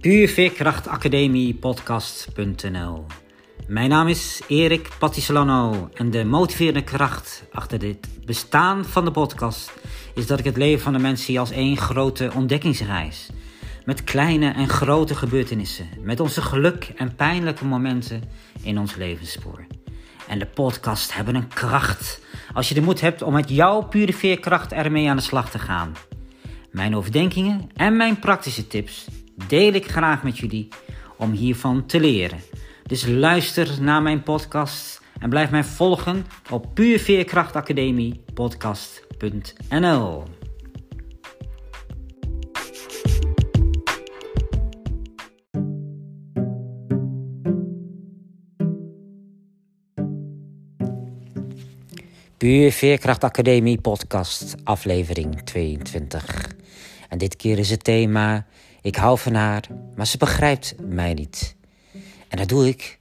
Puurveerkrachtacademiepodcast.nl Mijn naam is Erik Patisolano en de motiverende kracht achter dit bestaan van de podcast is dat ik het leven van de mensen zie als één grote ontdekkingsreis. Met kleine en grote gebeurtenissen, met onze geluk en pijnlijke momenten in ons levensspoor. En de podcast hebben een kracht als je de moed hebt om met jouw pure veerkracht ermee aan de slag te gaan. Mijn overdenkingen en mijn praktische tips deel ik graag met jullie om hiervan te leren. Dus luister naar mijn podcast en blijf mij volgen op puurveerkrachtacademiepodcast.nl. Puur Veerkracht Academie podcast, aflevering 22. En dit keer is het thema: Ik hou van haar, maar ze begrijpt mij niet. En dat doe ik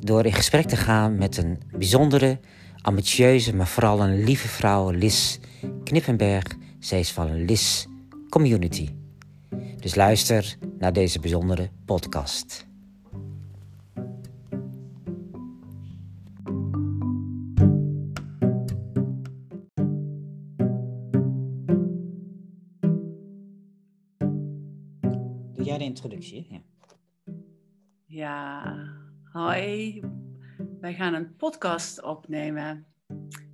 door in gesprek te gaan met een bijzondere, ambitieuze, maar vooral een lieve vrouw, Lis Knippenberg. Zij is van Lis Community. Dus luister naar deze bijzondere podcast. Ja, hoi. Wij gaan een podcast opnemen.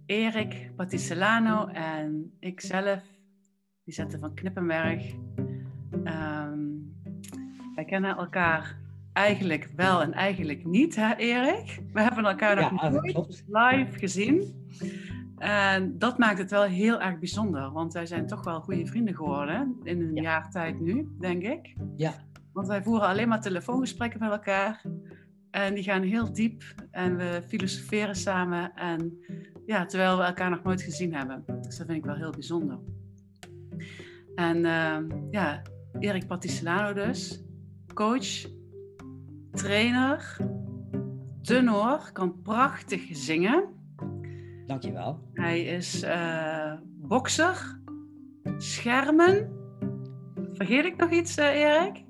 Erik Paticelano en ikzelf, Lisette van Knippenberg. Ehm, wij kennen elkaar eigenlijk wel en eigenlijk niet, hè Erik? We hebben elkaar nog Ja, nooit live gezien. En dat maakt het wel heel erg bijzonder, want wij zijn toch wel goede vrienden geworden in een Ja. jaar tijd nu, denk ik. Ja, Want wij voeren alleen maar telefoongesprekken met elkaar. En die gaan heel diep. En we filosoferen samen. En ja, terwijl we elkaar nog nooit gezien hebben. Dus dat vind ik wel heel bijzonder. En ehm, ja, Erik Paticelano dus. Coach, trainer, tenor, kan prachtig zingen. dankjewel. Hij is eh bokser, schermen. Vergeet ik nog iets, eh, Erik?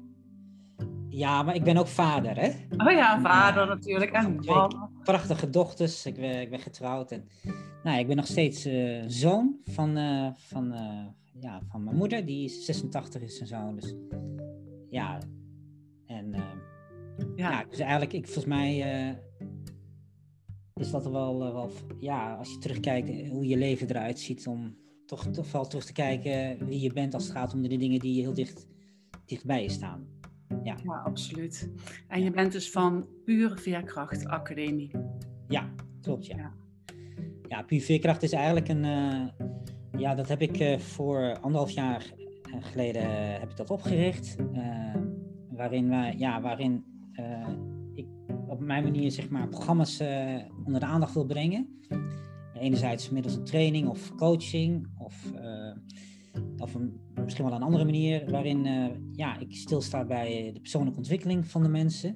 Ja, maar ik ben ook vader, hè? Oh ja, vader natuurlijk. En man. prachtige dochters. Ik ben, ik ben getrouwd. En, nou, ik ben nog steeds eh, zoon van, eh, van, eh, ja, van mijn moeder. Die is 86 is zijn zoon. Dus ja. En eh, ja. Ja, dus eigenlijk, ik, volgens mij eh, is dat wel, eh, wel... Ja, als je terugkijkt eh, hoe je leven eruit ziet. Om toch, toch wel terug te kijken wie je bent als het gaat om de dingen die heel dicht, dichtbij je staan. Ja, absoluut. En je bent dus van Pure Veerkracht Academie. Ja, klopt, ja. Ja. Ja, Puur Veerkracht is eigenlijk een... eh, ja, dat heb ik eh, voor anderhalf jaar eh, geleden heb ik dat opgericht. waarin wij, ja, waarin ik op mijn manier zeg maar programma's onder de aandacht wil brengen. Enerzijds middels een training of coaching of, of een, misschien wel een andere manier waarin eh, ja, ik stilsta bij de persoonlijke ontwikkeling van de mensen.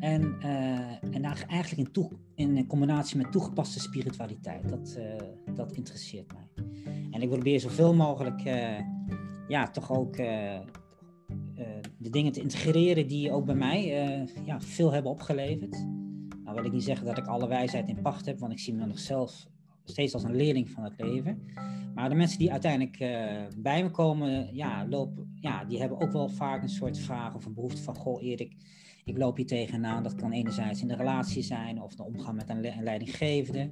En, eh, en eigenlijk in, toe, in combinatie met toegepaste spiritualiteit. Dat, eh, dat interesseert mij. En ik probeer zoveel mogelijk ja, toch ook de dingen te integreren die ook bij mij ja, veel hebben opgeleverd. Nou wil ik niet zeggen dat ik alle wijsheid in pacht heb, want ik zie me nog zelf steeds als een leerling van het leven. Maar de mensen die uiteindelijk eh, bij me komen, ja, lopen, ja, die hebben ook wel vaak een soort vraag of een behoefte van, goh Erik, ik loop hier tegenaan. Dat kan enerzijds in de relatie zijn of de omgang met een, le- een leidinggevende.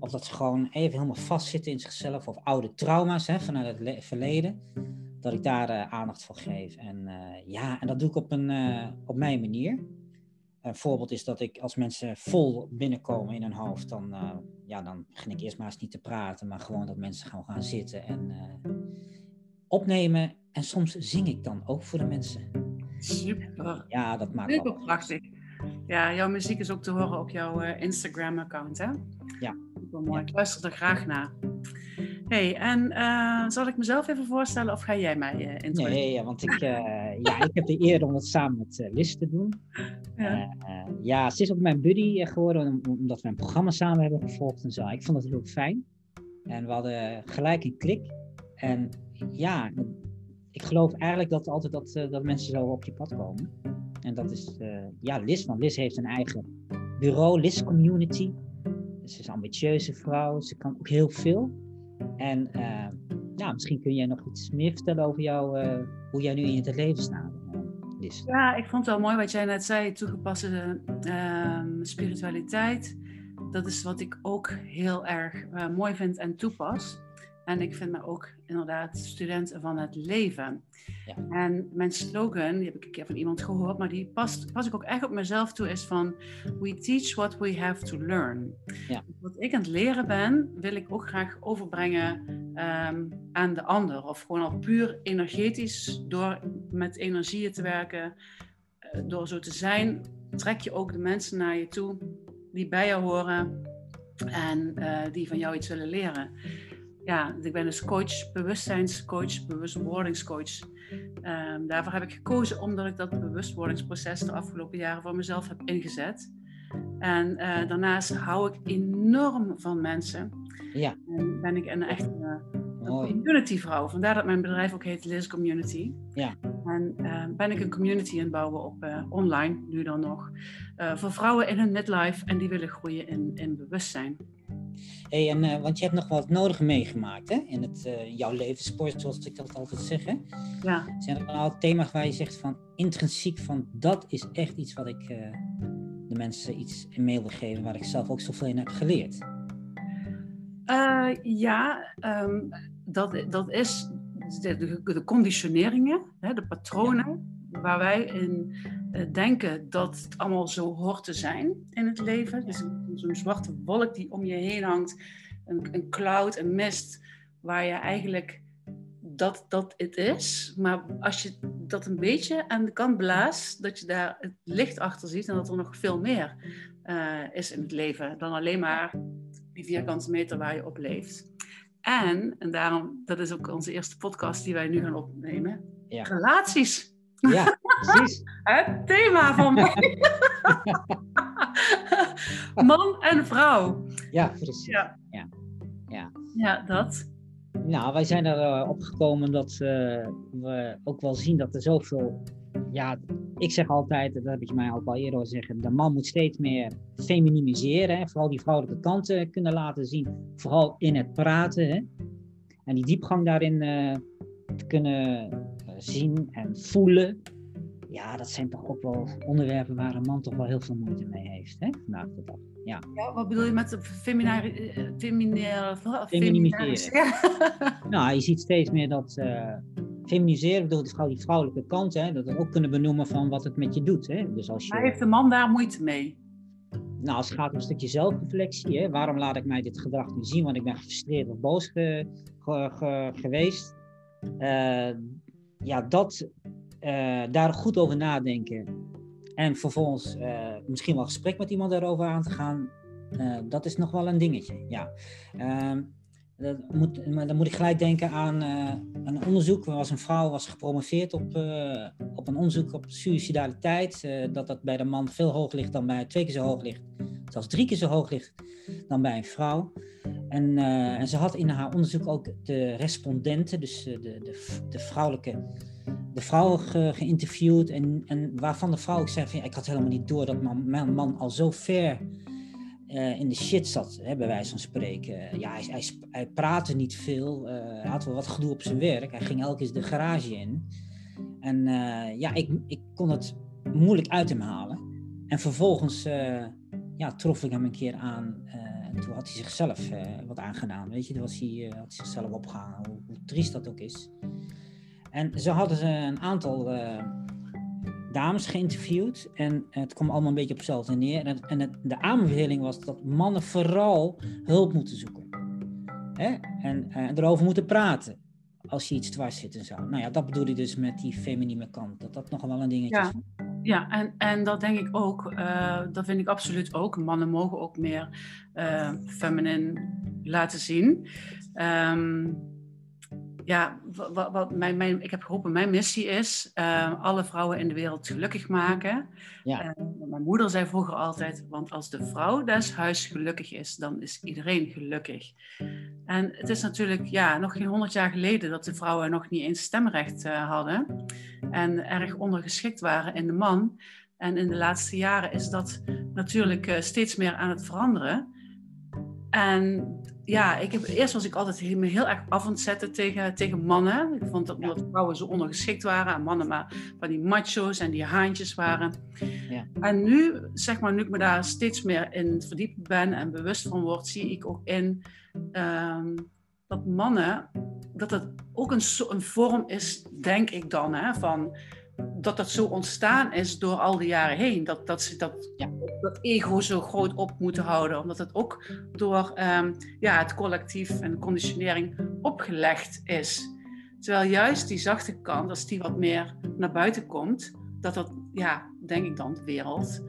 Of dat ze gewoon even helemaal vastzitten in zichzelf. Of oude trauma's hè, vanuit het le- verleden. Dat ik daar eh, aandacht voor geef. En eh, ja, en dat doe ik op, een, op mijn manier. Een voorbeeld is dat ik als mensen vol binnenkomen in hun hoofd, dan, ja, dan begin ik eerst maar eens niet te praten, maar gewoon dat mensen gewoon gaan zitten en eh, opnemen. En soms zing ik dan ook voor de mensen. Super. Ja, dat maakt Super prachtig. Ja, jouw muziek is ook te horen op jouw eh, Instagram-account, hè? Ja. Super mooi. Ik luister er graag naar. Hey, en eh, zal ik mezelf even voorstellen of ga jij mij eh introduceren? Nee, ja, want ik, eh, ja, ik heb de eer om het samen met Liz te doen. Ja. Ja, ze is ook mijn buddy geworden, om- omdat we een programma samen hebben gevolgd en zo. Ik vond dat heel fijn. En we hadden gelijk een klik. En ja, ik geloof eigenlijk dat altijd dat, dat mensen zo op je pad komen. En dat is ja, Liz, want Liz heeft een eigen bureau, Liz Community. Ze is een ambitieuze vrouw, ze kan ook heel veel. En ja, misschien kun jij nog iets meer vertellen over jou, hoe jij nu in het leven staat. Ja, ik vond het wel mooi wat jij net zei, toegepaste ehm, spiritualiteit. Dat is wat ik ook heel erg uh, mooi vind en toepas. En ik vind me ook inderdaad student van het leven. Ja. En mijn slogan, die heb ik een keer van iemand gehoord, maar die past, pas ik ook echt op mezelf toe, is van We teach what we have to learn. Ja. Wat ik aan het leren ben, wil ik ook graag overbrengen ehm, aan de ander. Of gewoon al puur energetisch, door met energieën te werken, uh, door zo te zijn, trek je ook de mensen naar je toe die bij jou horen en uh, die van jou iets willen leren ja, ik ben dus coach, bewustzijnscoach, bewustwordingscoach. Um, daarvoor heb ik gekozen omdat ik dat bewustwordingsproces de afgelopen jaren voor mezelf heb ingezet. En uh, daarnaast hou ik enorm van mensen. Ja. En ben ik een echte uh, community vrouw. Vandaar dat mijn bedrijf ook heet Liz Community. Ja. En uh, ben ik een community inbouwen op uh, online, nu dan nog. voor vrouwen in hun midlife en die willen groeien in, in bewustzijn. Hey, en, uh, want je hebt nog wat nodig meegemaakt hè? in het, uh, jouw levenssport, zoals ik dat altijd zeg. Hè? Ja. Zijn er nou thema's waar je zegt van intrinsiek van dat is echt iets wat ik uh, de mensen iets in mee wil geven, waar ik zelf ook zoveel in heb geleerd? ja, um, dat, dat is de, de, de conditioneringen, hè, de patronen waar wij in uh, denken dat het allemaal zo hoort te zijn in het leven. Dus zo'n zwarte wolk die om je heen hangt, een, een cloud, een mist, waar je eigenlijk dat dat het is. Maar als je dat een beetje aan de kant blaast, dat je daar het licht achter ziet en dat er nog veel meer uh, is in het leven dan alleen maar die vierkante meter waar je op leeft. En, en daarom, dat is ook onze eerste podcast die wij nu gaan opnemen, ja. relaties. Ja, precies. Het thema van mij. Man en vrouw. Ja, precies. Ja, ja. ja. ja dat. Nou, wij zijn erop uh, gekomen dat uh, we ook wel zien dat er zoveel. Ja, ik zeg altijd, dat heb je mij ook al eerder horen zeggen, de man moet steeds meer feminimiseren. Hè? Vooral die vrouwelijke kanten kunnen laten zien. Vooral in het praten. Hè? En die diepgang daarin uh, te kunnen zien en voelen. Ja, dat zijn toch ook wel onderwerpen waar een man toch wel heel veel moeite mee heeft, hè, vandaag de dag. Ja. ja wat bedoel je met feminaire, feminaire, feminiseren? nou, je ziet steeds meer dat feminiseren bedoelt vooral die vrouwelijke kant, hè, dat we ook kunnen benoemen van wat het met je doet. Hè. Dus als je, maar heeft de man daar moeite mee? Nou, als het gaat om een stukje zelfreflectie, hè, waarom laat ik mij dit gedrag nu zien? Want ik ben gefrustreerd of boos ge, ge, geweest. Uh, ja, dat, uh, daar goed over nadenken en vervolgens uh, misschien wel gesprek met iemand daarover aan te gaan, uh, dat is nog wel een dingetje. Ja. Ehm, dat moet, maar dan moet ik gelijk denken aan een onderzoek. Er was een vrouw was gepromoveerd op, op een onderzoek op suicidaliteit. dat dat bij de man veel hoger ligt dan bij twee keer zo hoog ligt. Zelfs drie keer zo hoog ligt dan bij een vrouw. En, uh, en, ze had in haar onderzoek ook de respondenten, dus de, de, de vrouwelijke, de vrouwen ge, geïnterviewd. En, en waarvan de vrouw ook zei: van, ja, Ik had helemaal niet door dat mijn man al zo ver uh, in de shit zat, hè, bij wijze van spreken. Ja, hij, hij, praatte niet veel, hij had wel wat gedoe op zijn werk. Hij ging elke keer de garage in. En ja, ik, ik kon het moeilijk uit hem halen. En vervolgens ja, trof ik hem een keer aan toen had hij zichzelf uh, wat aangedaan. Weet je, toen was hij, uh, had zichzelf opgehangen, hoe, hoe, triest dat ook is. En zo hadden ze een aantal dames geïnterviewd. En het kwam allemaal een beetje op hetzelfde neer. En, en het, de aanbeveling was dat mannen vooral hulp moeten zoeken. Hè? En erover moeten praten. Als je iets dwars zit en zo. Nou ja, dat bedoel ik dus met die feminine kant. Dat dat nog wel een dingetje is. Ja, en, en dat denk ik ook. Uh, dat vind ik absoluut ook. Mannen mogen ook meer uh, feminin laten zien. Um, ja, wat, wat mijn, mijn, ik heb geroepen, mijn missie is uh, alle vrouwen in de wereld gelukkig maken. Ja. Uh, mijn moeder zei vroeger altijd, want als de vrouw des huis gelukkig is, dan is iedereen gelukkig. En het is natuurlijk ja, nog geen honderd jaar geleden dat de vrouwen nog niet eens stemrecht uh, hadden en erg ondergeschikt waren in de man. En in de laatste jaren is dat natuurlijk steeds meer aan het veranderen. En ja, ik heb, eerst was ik altijd me heel erg af aan het zetten tegen, tegen mannen. Ik vond dat, dat vrouwen zo ondergeschikt waren en mannen maar van die macho's en die haantjes waren. Ja. En nu, zeg maar, nu ik me daar steeds meer in verdiepen ben en bewust van word, zie ik ook in um, dat mannen, dat het ook een, een vorm is, denk ik dan, hè, van dat dat zo ontstaan is door al die jaren heen. Dat, dat ze dat, ja, dat ego zo groot op moeten houden. Omdat het ook door um, ja, het collectief en de conditionering opgelegd is. Terwijl juist die zachte kant, als die wat meer naar buiten komt, dat dat, ja, denk ik dan, de wereld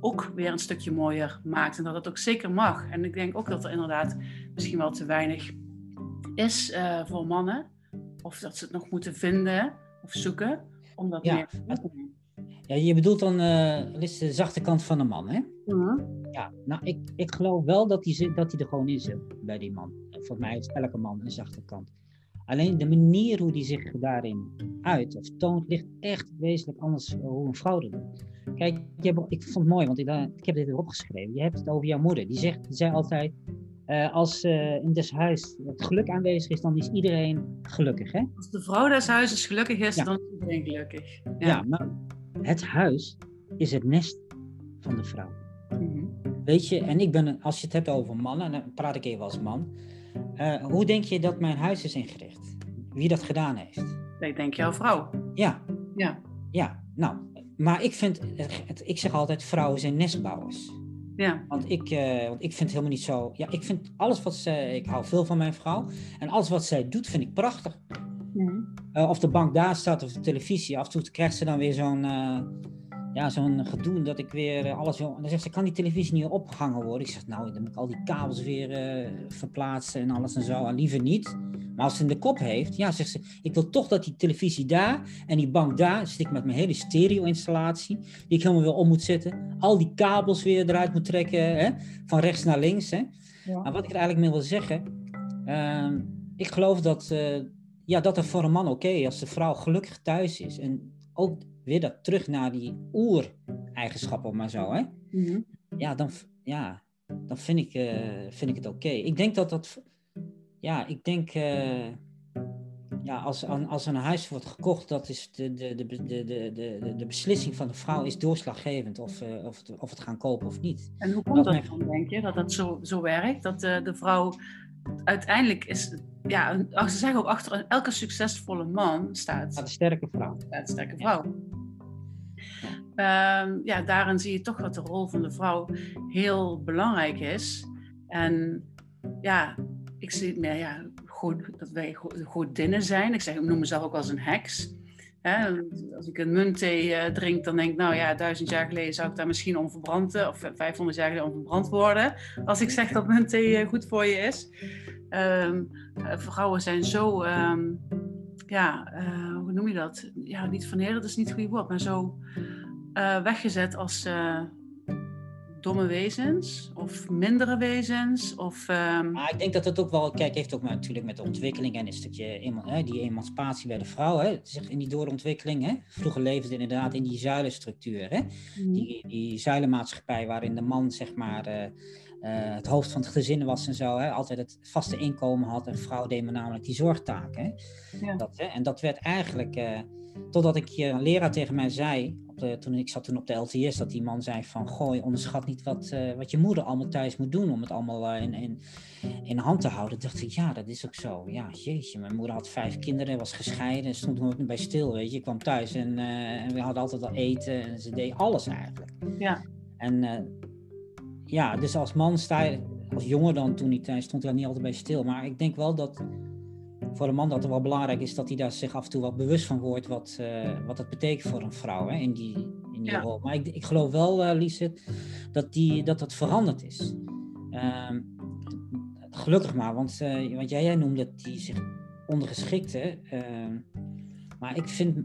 ook weer een stukje mooier maakt. En dat het ook zeker mag. En ik denk ook dat er inderdaad misschien wel te weinig is uh, voor mannen. Of dat ze het nog moeten vinden of zoeken om dat ja. meer Ja, je bedoelt dan uh, de zachte kant van de man, hè? Mhm. Ja, nou, ik, ik geloof wel dat die, dat die er gewoon in zit bij die man. Volgens mij heeft elke man een zachte kant. Alleen de manier hoe die zich daarin uit of toont, ligt echt wezenlijk anders hoe een vrouw dat doet. Kijk, ik, vond het mooi, want ik, ik heb dit erop geschreven. Je hebt het over jouw moeder. Die, zegt, die zei altijd, uh, als uh, in des huis het geluk aanwezig is, dan is iedereen gelukkig. Hè? Als de vrouw des huizes gelukkig is, dan is iedereen gelukkig. Ja. ja. maar het huis is het nest van de vrouw. Mhm. Weet je, en ik ben, als je het hebt over mannen, dan praat ik even als man. Uh, hoe denk je dat mijn huis is ingericht? Wie dat gedaan heeft? Ik denk jouw vrouw. Ja. Ja. Ja, nou, maar ik vind, ik zeg altijd, vrouwen zijn nestbouwers. Ja. Want ik, uh, want ik vind helemaal niet zo. Ja, ik vind alles wat zij. Ik hou veel van mijn vrouw. En alles wat zij doet, vind ik prachtig. Mm. Uh, of de bank daar staat of de televisie. Af en toe krijgt ze dan weer zo'n. Uh, ja, zo'n gedoe dat ik weer alles wil. Dan zegt ze: kan die televisie niet opgehangen worden? Ik zeg: Nou, dan moet ik al die kabels weer verplaatsen en alles en zo. En liever niet. Maar als ze in de kop heeft, ja, zegt ze, ik wil toch dat die televisie daar en die bank daar, zit ik met mijn hele stereo-installatie, die ik helemaal weer om moet zetten, al die kabels weer eruit moet trekken, hè, van rechts naar links. Hè. Ja. Maar wat ik er eigenlijk mee wil zeggen, uh, ik geloof dat, uh, ja, dat er voor een man oké okay, als de vrouw gelukkig thuis is. En ook weer dat terug naar die oer-eigenschappen, maar zo. Hè. Mm -hmm. Ja, dan, ja, dan vind ik, uh, vind ik het oké. Okay. Ik denk dat dat ja, ik denk, uh, ja, als, als een huis wordt gekocht, dat is de, de, de, de, de, de, de beslissing van de vrouw is doorslaggevend of, uh, of, het, of het gaan kopen of niet. En hoe komt dat, dat dan, denk je, dat dat zo, zo werkt? Dat de, de vrouw uiteindelijk is, ja, ze zeggen ook achter elke succesvolle man staat... Een sterke vrouw. Staat een sterke vrouw. Ja. Uh, ja, daarin zie je toch dat de rol van de vrouw heel belangrijk is. En ja, ik zie meer, ja, goed, dat wij godinnen zijn. Ik, zeg, noem mezelf ook als een heks. als ik een muntthee uh, drink, dan denk ik, nou ja, duizend jaar geleden zou ik daar misschien om verbrand, of 500 jaar geleden om verbrand worden. Als ik zeg dat muntthee uh, goed voor je is. Um, vrouwen zijn zo, um, ja, hoe noem je dat? Ja, niet vernederd is niet het goede woord, maar zo weggezet als domme wezens of mindere wezens? Of, um... ik denk dat het ook wel, kijk, heeft ook natuurlijk met de ontwikkeling en een stukje hè, die emancipatie bij de vrouw, hè, in die doorontwikkeling. Hè. Vroeger leefde inderdaad in die zuilenstructuur, hè, mm. die, die zuilenmaatschappij waarin de man zeg maar uh, uh, het hoofd van het gezin was en zo, hè, altijd het vaste inkomen had en vrouw deed me namelijk die zorgtaken. Hè. Ja. Dat, hè, en dat werd eigenlijk, uh, totdat ik een leraar tegen mij zei, de, toen ik zat toen op de LTS, dat die man zei van, gooi, onderschat niet wat, uh, wat je moeder allemaal thuis moet doen om het allemaal uh, in, in, in hand te houden. Toen dacht ik, ja, dat is ook zo. Ja, jeetje, mijn moeder had vijf kinderen, was gescheiden, stond nooit bij stil, weet je. Ik kwam thuis en, en we hadden altijd al eten en ze deed alles eigenlijk. Ja. En ja, dus als man sta je, als jongen dan toen niet, stond ik daar niet altijd bij stil. Maar ik denk wel dat voor een man dat het wel belangrijk is dat hij daar zich af en toe wat bewust van wordt wat, uh, wat het betekent voor een vrouw hè, in die, in die ja. rol. Maar ik, ik geloof wel, uh, dat, die, dat dat veranderd is. Uh, gelukkig maar, want, uh, want jij, jij noemde dat die zich ondergeschikte. Ehm, maar ik vind,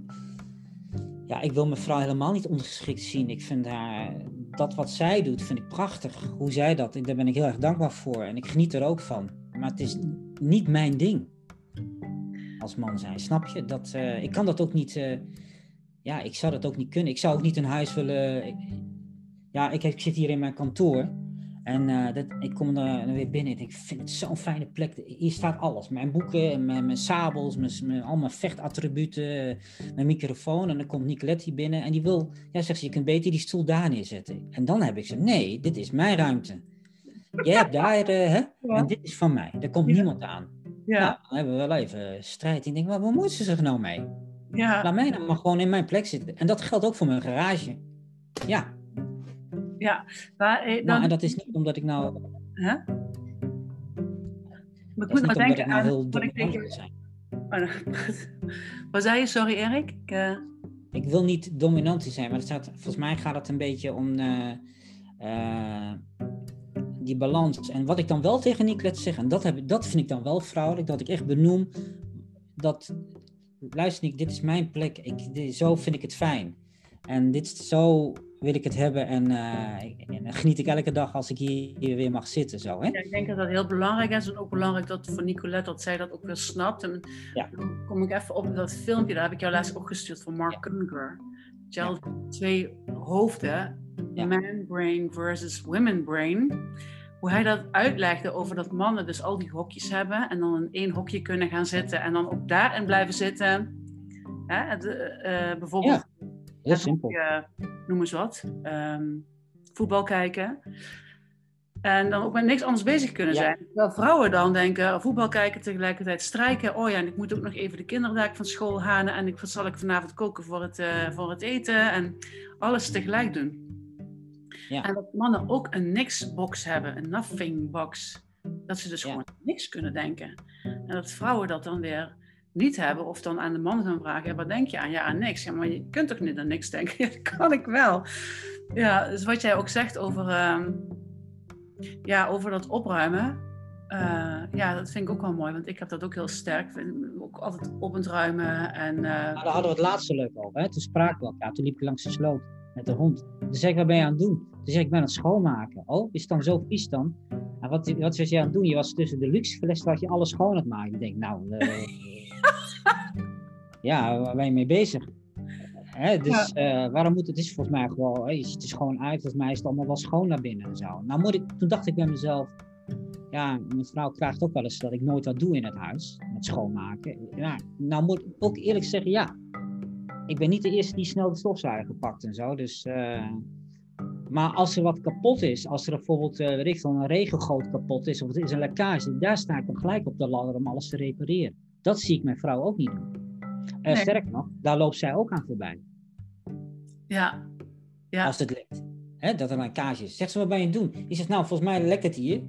ja, ik wil mijn vrouw helemaal niet ondergeschikt zien. Ik vind haar, dat wat zij doet, vind ik prachtig. Hoe zij dat, daar ben ik heel erg dankbaar voor. En ik geniet er ook van. Maar het is niet mijn ding. Als man zijn, snap je? Dat, eh, ik kan dat ook niet, eh, ja, ik zou dat ook niet kunnen. Ik zou ook niet een huis willen, ja, ik, ik zit hier in mijn kantoor. En uh, dat, ik kom er weer binnen en ik vind het zo'n fijne plek. Hier staat alles. Mijn boeken, mijn, mijn sabels, mijn, mijn, al mijn vechtattributen, mijn microfoon. En dan komt Nicolette hier binnen en die wil, ja zegt ze, je kunt beter die stoel daar neerzetten. En dan heb ik ze, nee, dit is mijn ruimte. Jij hebt daar, hè? En dit is van mij. Er komt niemand aan. Ja. Nou, dan hebben we wel even strijd. Ik denk, maar waar moeten ze zich nou mee? Ja. Laat mij dan maar gewoon in mijn plek zitten. En dat geldt ook voor mijn garage. Ja, ja, maar, eh, dan... en dat is niet omdat ik nou... Huh? Maar ik moet nou denken nou aan wat ik denk... Zijn. Oh, wat zei je? Sorry Erik? Ik, uh... ik wil niet dominantie zijn, maar het staat, volgens mij gaat het een beetje om uh, uh, die balans. En wat ik dan wel tegen Nicolette zeg, en dat, heb, dat vind ik dan wel vrouwelijk, dat ik echt benoem dat, luister Nick, dit is mijn plek, ik, dit, zo vind ik het fijn. En dit zo wil ik het hebben en, uh, en, geniet ik elke dag als ik hier, hier weer mag zitten. Zo, hè? Ja, ik denk dat dat heel belangrijk is en ook belangrijk dat voor Nicolette dat zij dat ook weer snapt. En ja. dan kom ik even op dat filmpje, daar heb ik jou laatst opgestuurd van Mark ja. Kunger. Twee hoofden, man brain versus women brain. Hoe hij dat uitlegde over dat mannen dus al die hokjes hebben en dan in één hokje kunnen gaan zitten en dan ook daarin blijven zitten. Hè? uh, bijvoorbeeld Heel simpel. Uh, noem eens wat. Um, voetbal kijken. En dan ook met niks anders bezig kunnen zijn. Terwijl vrouwen dan denken, oh, voetbal kijken, tegelijkertijd strijken. Oh ja, en ik moet ook nog even de kinderen van school halen. En ik, wat zal ik vanavond koken voor het, uh, voor het eten? En alles tegelijk doen. Ja. En dat mannen ook een niks-box hebben, een nothing-box. Dat ze dus gewoon niks kunnen denken. En dat vrouwen dat dan weer niet hebben, of dan aan de man gaan vragen, ja, wat denk je aan? Ja, aan niks. Ja, maar je kunt toch niet aan niks denken? Ja, dat kan ik wel. Ja, dus wat jij ook zegt over, uh, ja, over dat opruimen, uh, ja, dat vind ik ook wel mooi, want ik heb dat ook heel sterk. Ook altijd op en ruimen. En, uh... nou, daar hadden we het laatste leuk over. Hè? Toen we elkaar, toen liep ik langs de sloot met de hond. Toen zei ik, wat ben je aan het doen? Toen zei ik, ik ben aan het schoonmaken. Oh, is het dan zo vies dan? En wat, wat was je aan het doen? Je was tussen de luxe fles, dat je alles schoon aan het maken. Ik denk, nou, uh, ja, waar ben je mee bezig? Hè, dus ja. uh, waarom moet het? is volgens mij gewoon, je ziet er schoon uit, volgens mij is het allemaal wel schoon naar binnen en zo. Nou moet ik, toen dacht ik bij mezelf, ja, mijn vrouw krijgt ook wel eens dat ik nooit wat doe in het huis, met schoonmaken. Ja, nou moet ik ook eerlijk zeggen, ja, ik ben niet de eerste die snel de stofzuiger pakt en zo, dus... Uh, maar als er wat kapot is, als er bijvoorbeeld uh, weet ik, een regengoot kapot is of het is een lekkage, daar sta ik dan gelijk op de ladder om alles te repareren. Dat zie ik mijn vrouw ook niet doen. Uh, Sterker nog, daar loopt zij ook aan voorbij. Ja. ja. Als het lukt. Hè, dat er een kaasje is. Zegt ze, wat ben je aan het doen? Die zegt, nou, volgens mij lekt het hier.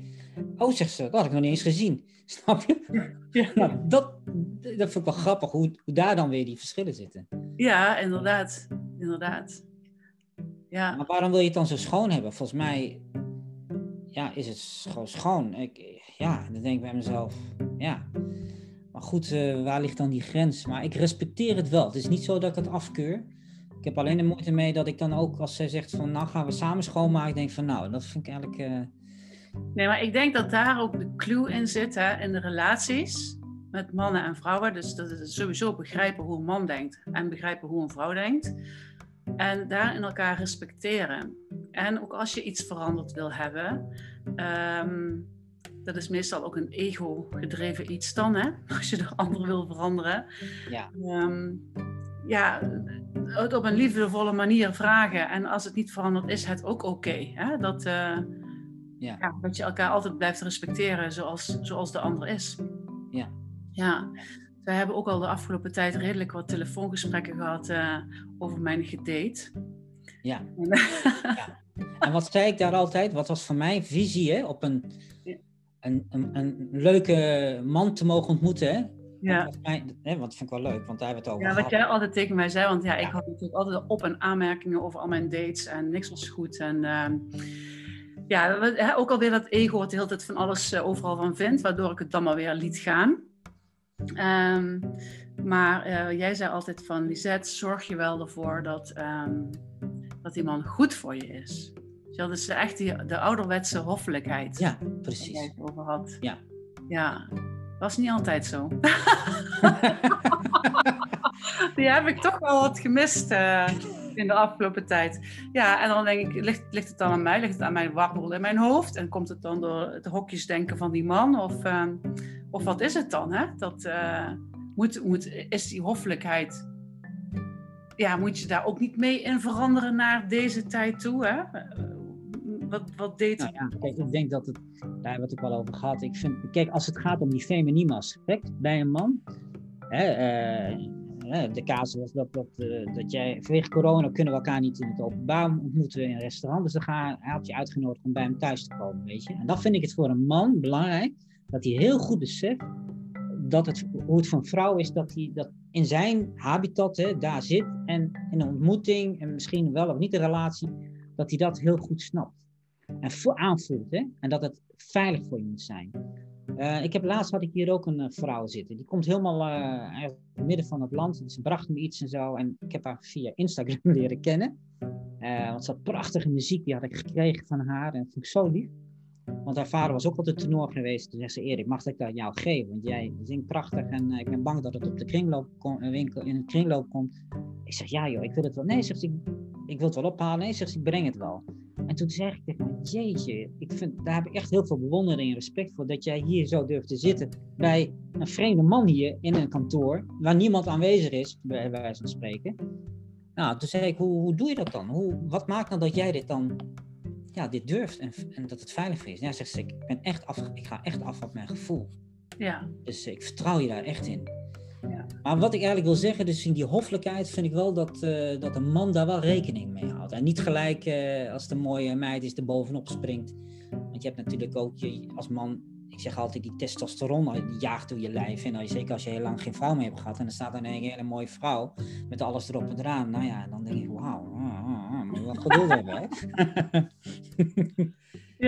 Oh, zegt ze, dat had ik nog niet eens gezien. Snap je? Ja. Nou, dat, dat vind ik wel grappig, hoe, hoe daar dan weer die verschillen zitten. Ja, inderdaad. Inderdaad. Ja. Maar waarom wil je het dan zo schoon hebben? Volgens mij ja, is het gewoon schoon. Ik, ja, dan denk ik bij mezelf, ja. Maar goed, uh, waar ligt dan die grens? Maar ik respecteer het wel. Het is niet zo dat ik het afkeur. Ik heb alleen de moeite mee dat ik dan ook, als zij zegt van, nou gaan we samen schoonmaken, denk van, nou, dat vind ik eigenlijk... Uh... Nee, maar ik denk dat daar ook de clue in zit, hè, in de relaties met mannen en vrouwen. Dus dat is sowieso begrijpen hoe een man denkt en begrijpen hoe een vrouw denkt. En daarin elkaar respecteren. En ook als je iets veranderd wil hebben, um, dat is meestal ook een ego-gedreven iets dan, hè? als je de ander wil veranderen. Ja. Um, ja, het op een liefdevolle manier vragen. En als het niet veranderd is, het ook oké. Okay, dat, uh, ja. ja. dat je elkaar altijd blijft respecteren zoals, zoals de ander is. Ja. Ja. Wij hebben ook al de afgelopen tijd redelijk wat telefoongesprekken gehad uh, over mijn gedate. Ja. ja. En wat zei ik daar altijd? Wat was voor mij visie hè? op een een, een, een, leuke man te mogen ontmoeten. Hè? Ja. Mij, hè, want dat vind ik wel leuk, want daar hebben we het over Ja, wat jij altijd tegen mij zei, want ja, ik had natuurlijk altijd op- en aanmerkingen over al mijn dates en niks was goed. En uh, ja, ook alweer dat ego wat de hele tijd van alles uh, overal van vindt, waardoor ik het dan maar weer liet gaan. Ehm, maar eh, jij zei altijd van, Lisette, zorg je wel ervoor dat, ehm, dat die man goed voor je is. Dat is echt die, de ouderwetse hoffelijkheid. Ja, precies. Waar jij het over had. Ja. Ja, was niet altijd zo. die heb ik toch wel wat gemist uh, in de afgelopen tijd. Ja, en dan denk ik, ligt, ligt het dan aan mij? Ligt het aan mijn wappel in mijn hoofd? En komt het dan door het hokjesdenken van die man? Of, uh, of wat is het dan? Hè? Dat, uh, moet, moet, is die hoffelijkheid... Ja, moet je daar ook niet mee in veranderen naar deze tijd toe? Hè? Wat, wat deed nou ja, kijk, ik denk dat het, daar het ook wel over gehad. Ik vind, kijk, als het gaat om die feminine aspect bij een man, hè, uh, de casus was dat, dat, dat jij vanwege corona kunnen we elkaar niet in het openbaar ontmoeten in een restaurant. Dus dan ga, hij had je uitgenodigd om bij hem thuis te komen, weet je. En dan vind ik het voor een man belangrijk dat hij heel goed beseft dat het, hoe het een vrouw is dat hij dat in zijn habitat hè, daar zit en in een ontmoeting en misschien wel of niet een relatie, dat hij dat heel goed snapt en aanvoelt. Hè? En dat het veilig voor je moet zijn. Uh, ik heb laatst had ik hier ook een uh, vrouw zitten. Die komt helemaal uh, in het midden van het land. Ze bracht me iets en zo. En ik heb haar via Instagram leren kennen. want ze had prachtige muziek. Die had ik gekregen van haar. En dat vond ik zo lief. Want haar vader was ook altijd tenor geweest. Toen zei ze, Erik, mag ik dat jou geven? Want jij zingt prachtig en ik ben bang dat het op de kringloop winkel, in het kringloop komt. Ik zeg, ja joh, ik wil het wel. Nee, zegt ze, ik wil het wel ophalen. Nee, zegt ze, ik breng het wel. En toen zeg ik tegen me, jeetje, ik vind, daar heb ik echt heel veel bewondering en respect voor. Dat jij hier zo durft te zitten bij een vreemde man hier in een kantoor, waar niemand aanwezig is, bij wijze van spreken. Nou, toen zei ik, hoe, hoe doe je dat dan? Hoe, wat maakt nou dat jij dit dan, ja, dit durft en, en dat het veilig is? Ja, zegt ze, ik, ben echt af, ik ga echt af op mijn gevoel. Ja. Dus ik vertrouw je daar echt in. Ja. Maar wat ik eigenlijk wil zeggen, dus in die hoffelijkheid vind ik wel dat, uh, dat een man daar wel rekening mee houdt. En niet gelijk uh, als de mooie meid is er bovenop springt. Want je hebt natuurlijk ook je, als man, ik zeg altijd, die testosteron die jaagt door je lijf. En als je, zeker als je heel lang geen vrouw meer hebt gehad en er staat dan een hele mooie vrouw met alles erop en eraan. Nou ja, dan denk je, wauw, moet wat geduld hebben. Hè?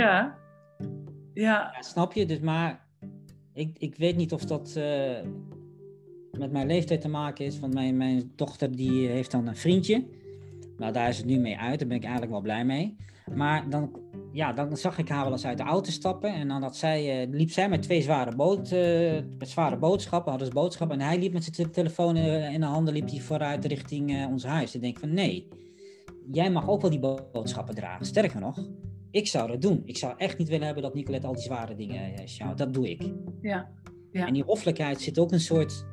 ja. ja. ja. Snap je? Dus maar ik, ik weet niet of dat... Uh, met mijn leeftijd te maken is. Want mijn, mijn dochter die heeft dan een vriendje. Nou, daar is het nu mee uit. Daar ben ik eigenlijk wel blij mee. Maar dan, ja, dan zag ik haar wel eens uit de auto stappen. En dan had zij, uh, liep zij met twee zware, boot, uh, met zware boodschappen. Hadden ze boodschappen. En hij liep met zijn telefoon in de handen liep hij vooruit richting uh, ons huis. Ik denk van nee, jij mag ook wel die boodschappen dragen. Sterker nog, ik zou dat doen. Ik zou echt niet willen hebben dat Nicolette al die zware dingen sjouwt. Dat doe ik. Ja. ja. En die hoffelijkheid zit ook een soort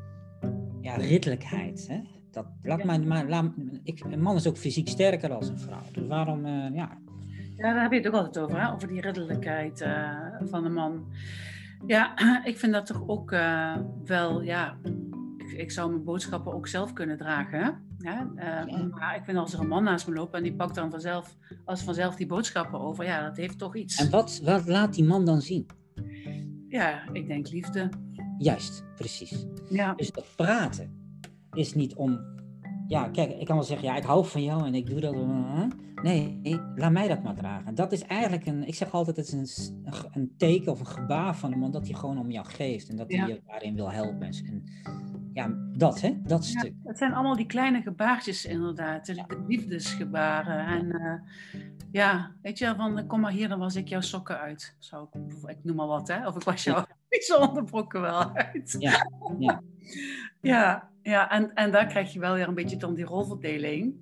ja, ridderlijkheid. Hè? Dat, laat ja. maar, laat, ik, een man is ook fysiek sterker dan een vrouw. Dus waarom, uh, ja. Ja, daar heb je het ook altijd over, hè? over die ridderlijkheid uh, van een man. Ja, ik vind dat toch ook uh, wel, ja, ik, ik, zou mijn boodschappen ook zelf kunnen dragen. Hè? Ja. Maar ik vind als er een man naast me loopt en die pakt dan vanzelf, als vanzelf die boodschappen over, ja, dat heeft toch iets. En wat, wat laat die man dan zien? Ja, ik denk liefde. Juist, precies. Ja. Dus dat praten is niet om. Ja, kijk, ik kan wel zeggen, ja, ik hou van jou en ik doe dat. Nee, laat mij dat maar dragen. Dat is eigenlijk een. Ik zeg altijd, het is een, een teken of een gebaar van iemand dat hij gewoon om jou geeft en dat hij je daarin wil helpen. En ja, dat, hè? Dat ja, stuk. Het zijn allemaal die kleine gebaartjes, inderdaad. De liefdesgebaren. En uh, ja, weet je, van kom maar hier, dan was ik jouw sokken uit. Zo, ik noem maar wat, hè? Of ik was jouw onderbroeken wel uit. Ja, ja. ja, ja en, en daar krijg je wel weer een beetje dan die rolverdeling.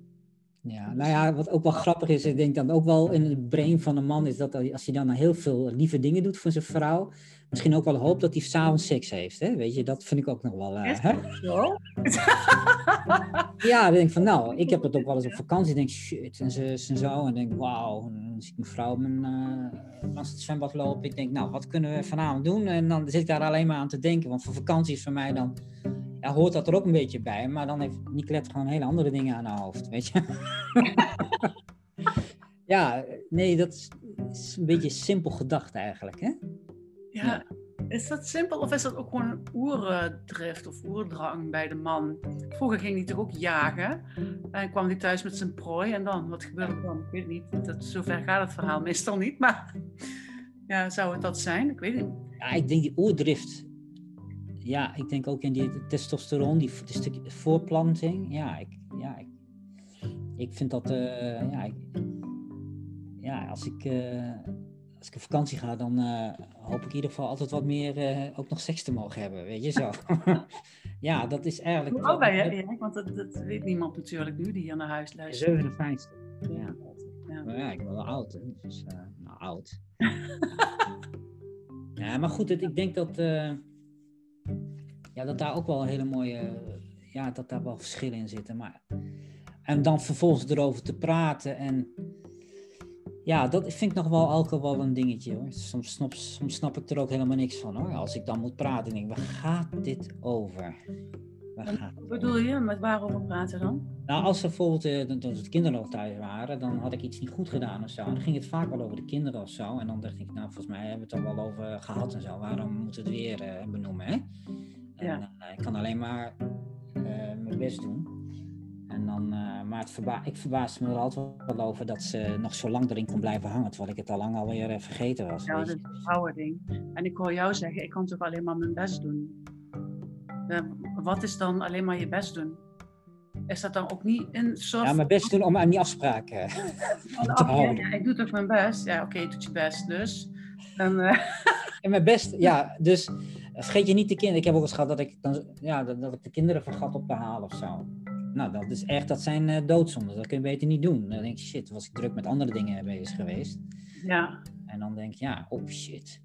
Ja, nou ja, wat ook wel grappig is, ik denk dan ook wel in het brein van een man, is dat als hij dan heel veel lieve dingen doet voor zijn vrouw, misschien ook wel hoopt dat hij s'avonds seks heeft. Hè? Weet je, dat vind ik ook nog wel. Uh, hè? Ja, dan denk ik van nou, ik heb dat ook wel eens op vakantie. denk shit, en ze, ze zo. En denk wauw, dan zie ik mijn vrouw mijn, uh, langs het zwembad lopen. Ik denk nou, wat kunnen we vanavond doen? En dan zit ik daar alleen maar aan te denken. Want voor vakantie is voor mij dan ja, hoort dat er ook een beetje bij. Maar dan heeft Nicolette gewoon hele andere dingen aan haar hoofd, weet je. ja, nee, dat is, is, een beetje simpel gedacht eigenlijk, hè? Ja. ja. Is dat simpel of is dat ook gewoon een oerdrift of oerdrang bij de man? Vroeger ging hij toch ook jagen en kwam hij thuis met zijn prooi en dan, wat gebeurde er dan? Ik weet niet, dat, zover gaat het verhaal meestal niet, maar ja, zou het dat zijn? Ik weet niet. Ja, ik denk die oerdrift ja, ik denk ook in die testosteron, die de stuk voorplanting. Ja, ik, ja, ik, ik vind dat, eh, ja, ik, ja, als ik, uh, als ik op vakantie ga, dan uh, hoop ik in ieder geval altijd wat meer ook nog seks te mogen hebben, weet je zo. ja, dat is eigenlijk... Hoe oud ben je? Want dat, dat, weet niemand natuurlijk nu die hier naar huis luistert. 57. Ja. Ja. Maar ja, ik ben wel oud, hè. Dus, nou, oud. ja, maar goed, het, ik denk dat ja, dat daar ook wel een hele mooie, ja, dat daar wel verschillen in zitten. Maar, en dan vervolgens erover te praten en ja, dat vind ik nog wel elke wel een dingetje hoor. Soms snap, soms snap ik er ook helemaal niks van hoor. Als ik dan moet praten, denk ik, waar gaat dit over? Wat bedoel je? Met waarover praten dan? Nou, als ze bijvoorbeeld, uh, toen de kinderen nog thuis waren, dan had ik iets niet goed gedaan of zo. En dan ging het vaak wel over de kinderen of zo. En dan dacht ik, nou, volgens mij hebben we het er wel over gehad en zo. Waarom moeten we het weer uh, benoemen, hè? Ja. Eh, ik kan alleen maar eh, mijn best doen. En dan, uh, maar het verba ik verbaasde me er altijd wel over dat ze nog zo lang erin kon blijven hangen, terwijl ik het al lang alweer vergeten was. Ja, dat is een verhouding. En ik hoor jou zeggen, ik kan toch alleen maar mijn best doen. wat is dan alleen maar je best doen? Is dat dan ook niet een soort... Ja, mijn best doen om aan die afspraken te houden. Ja, ik doe toch mijn best? Ja, oké, okay, doet je best dus. En, en mijn best, ja, dus vergeet je niet de kinderen. Ik heb ook eens gehad dat ik, dan, ja, dat, dat ik de kinderen vergat op te halen of zo. Nou, dat is echt, dat zijn uh, doodzonden. Dat kun je beter niet doen. Dan denk je, shit, was ik druk met andere dingen bezig geweest. Ja. En dan denk je, ja, oh shit.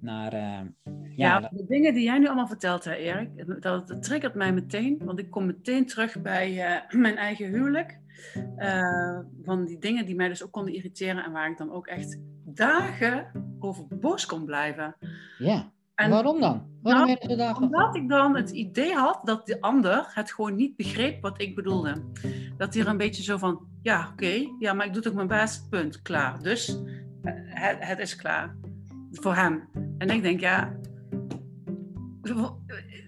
Naar, uh, ja, ja de dingen die jij nu allemaal vertelt, hè, Erik, dat, dat triggert mij meteen. Want ik kom meteen terug bij uh, mijn eigen huwelijk. van die dingen die mij dus ook konden irriteren en waar ik dan ook echt dagen over boos kon blijven. Ja. En Waarom dan? Waarom nou, ze daar omdat ik dan het idee had dat de ander het gewoon niet begreep wat ik bedoelde. Dat hij er een beetje zo van, ja, oké, ja, maar ik doe toch mijn best, punt, klaar. Dus eh, het, het is klaar voor hem. En ik denk, ja,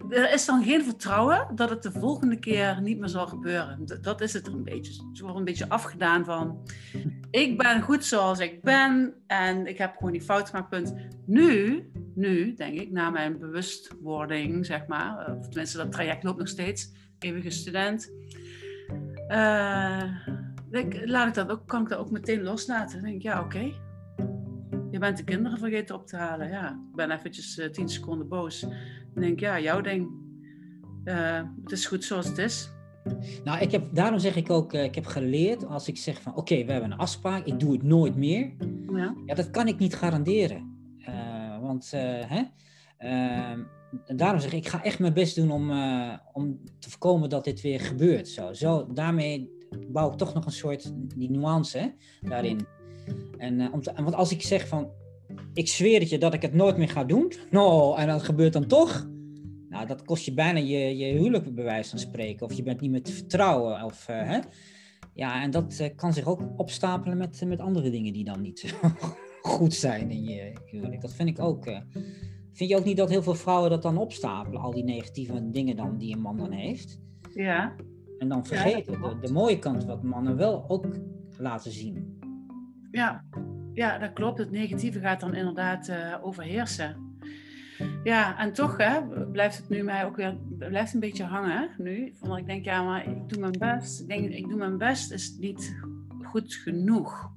er is dan geen vertrouwen dat het de volgende keer niet meer zal gebeuren. Dat is het er een beetje. Ze wordt een beetje afgedaan van, ik ben goed zoals ik ben en ik heb gewoon die fout gemaakt, punt. Nu, nu denk ik, na mijn bewustwording, zeg maar, of tenminste dat traject loopt nog steeds, eeuwige student, uh, laat ik dat ook, kan ik dat ook meteen loslaten. Dan denk ik, ja, oké. Je bent de kinderen vergeten op te halen. Ja, ik ben eventjes uh, tien seconden boos. Dan denk ik, ja, jouw ding. Uh, het is goed zoals het is. Nou, ik heb, daarom zeg ik ook, ik heb geleerd als ik zeg van oké, we hebben een afspraak, ik doe het nooit meer. Ja, ja dat kan ik niet garanderen. Want hè, ehm, daarom zeg ik, ik ga echt mijn best doen om, om te voorkomen dat dit weer gebeurt. Zo, zo, daarmee bouw ik toch nog een soort die nuance daarin. En, om te, want als ik zeg van ik zweer het je dat ik het nooit meer ga doen. No, en dat gebeurt dan toch. Nou, dat kost je bijna je, je huwelijk bij spreken. Of je bent niet meer te vertrouwen. Of, hè? Ja, en dat kan zich ook opstapelen met, met andere dingen die dan niet goed zijn in je huwelijk. Dat vind ik ook. Uh, vind je ook niet dat heel veel vrouwen dat dan opstapelen? Al die negatieve dingen dan die een man dan heeft. Ja. En dan vergeten ja, de, de mooie kant wat mannen wel ook laten zien. Ja, ja, dat klopt. Het negatieve gaat dan inderdaad uh, overheersen. Ja, en toch hè, blijft het nu mij ook weer blijft een beetje hangen nu. Van ik denk, ja, maar ik doe mijn best. Ik denk, ik doe mijn best is niet goed genoeg.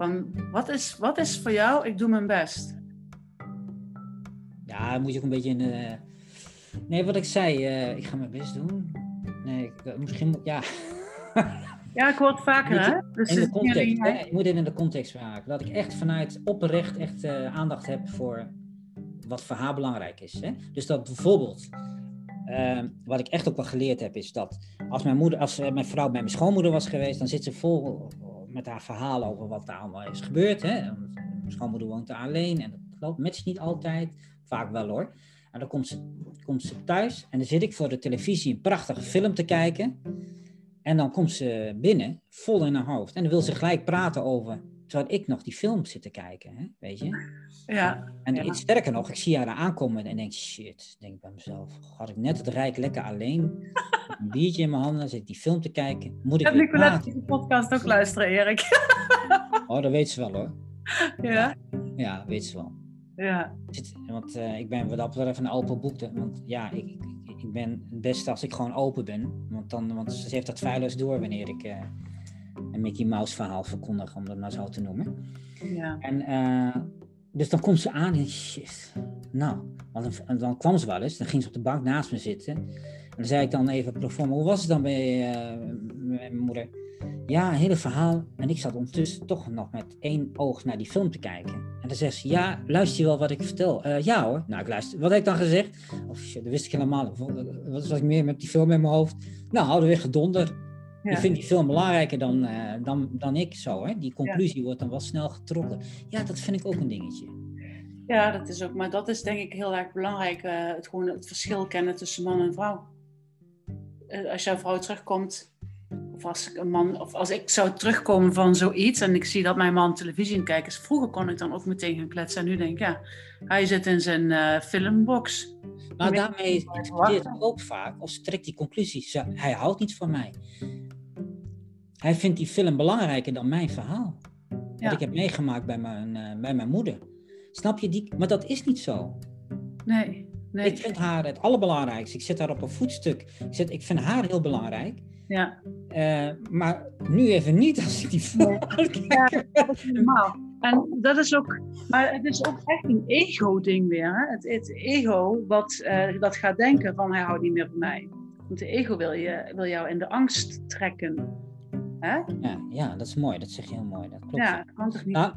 Van, wat is, wat is voor jou, ik doe mijn best? Ja, moet je ook een beetje in de... Nee, wat ik zei, uh, ik ga mijn best doen. Nee, ik, misschien, ja... Ja, ik hoor het vaker, hè? Dus in de context, hè? Ik moet dit in de context vragen. Dat ik echt vanuit oprecht echt aandacht heb voor wat voor haar belangrijk is. Hè? Dus dat bijvoorbeeld, uh, wat ik echt ook wel geleerd heb, is dat als mijn, moeder, als mijn vrouw bij mijn schoonmoeder was geweest, dan zit ze vol met haar verhalen over wat er allemaal is gebeurd. Hè? Mijn schoonmoeder woont daar alleen en dat matcht niet altijd, vaak wel hoor. En dan komt ze, komt ze thuis en dan zit ik voor de televisie een prachtige film te kijken. En dan komt ze binnen, vol in haar hoofd. En dan wil ze gelijk praten over, terwijl ik nog die film zit te kijken, hè? weet je? Ja. En ja. iets sterker nog, ik zie haar aankomen en denk, shit, denk bij mezelf, had ik net het rijk lekker alleen, een biertje in mijn handen, zit ik die film te kijken, moet ik Heb Nicolette de podcast ook luisteren, Erik? oh, dat weet ze wel hoor. Ja? Ja, weet ze wel. Ja. Want uh, ik ben wat dat betreft een open boek. Want ja, ik, ik, ik, ben het beste als ik gewoon open ben. Want, dan, want ze heeft dat feilloos door wanneer ik uh, een Mickey Mouse verhaal verkondig, om dat maar zo te noemen. Ja. En uh, dus dan komt ze aan en shit. Nou, want dan, dan, kwam ze wel eens. Dan ging ze op de bank naast me zitten. En dan zei ik dan even pro forma, hoe was het dan bij mijn moeder? Ja, een hele verhaal. En ik zat ondertussen toch nog met één oog naar die film te kijken. En dan zegt ze, ja, luister je wel wat ik vertel? Uh, ja hoor. Nou, ik luister. Wat heb ik dan gezegd? Of shit, dat wist ik helemaal. Wat was ik meer met die film in mijn hoofd? Nou, houden we weer gedonder. Ja. Ik vind die film belangrijker dan, uh, dan, dan ik zo. Hè? Die conclusie ja. wordt dan wel snel getrokken. Ja, dat vind ik ook een dingetje. Ja, dat is ook. Maar dat is denk ik heel erg belangrijk. Uh, het, gewoon het verschil kennen tussen man en vrouw. als jouw vrouw terugkomt of als ik een man, of als ik zou terugkomen van zoiets en ik zie dat mijn man televisie kijkt, is vroeger kon ik dan ook meteen gaan kletsen. En nu denk ik, ja, hij zit in zijn uh, filmbox. Maar daarmee interpreteert hij ook vaak, of trekt die conclusie, hij houdt niet van mij. Hij vindt die film belangrijker dan mijn verhaal. Ja. Wat ik heb meegemaakt bij mijn, uh, bij mijn moeder. Snap je die? Maar dat is niet zo. Nee, nee. Ik vind haar het allerbelangrijkste. Ik zit haar op een voetstuk. Ik, zit, ik vind haar heel belangrijk. Ja. Uh, maar nu even niet als ik die film nee. Ja, dat is normaal. En dat is ook, maar het is ook echt een ego-ding weer. Hè? Het, het ego wat uh, dat gaat denken van hij houdt niet meer van mij. Want de ego wil, je, wil jou in de angst trekken. Hè? Ja, ja, dat is mooi. Dat zeg je heel mooi. Dat klopt. Ja, dat kan toch niet? Nou,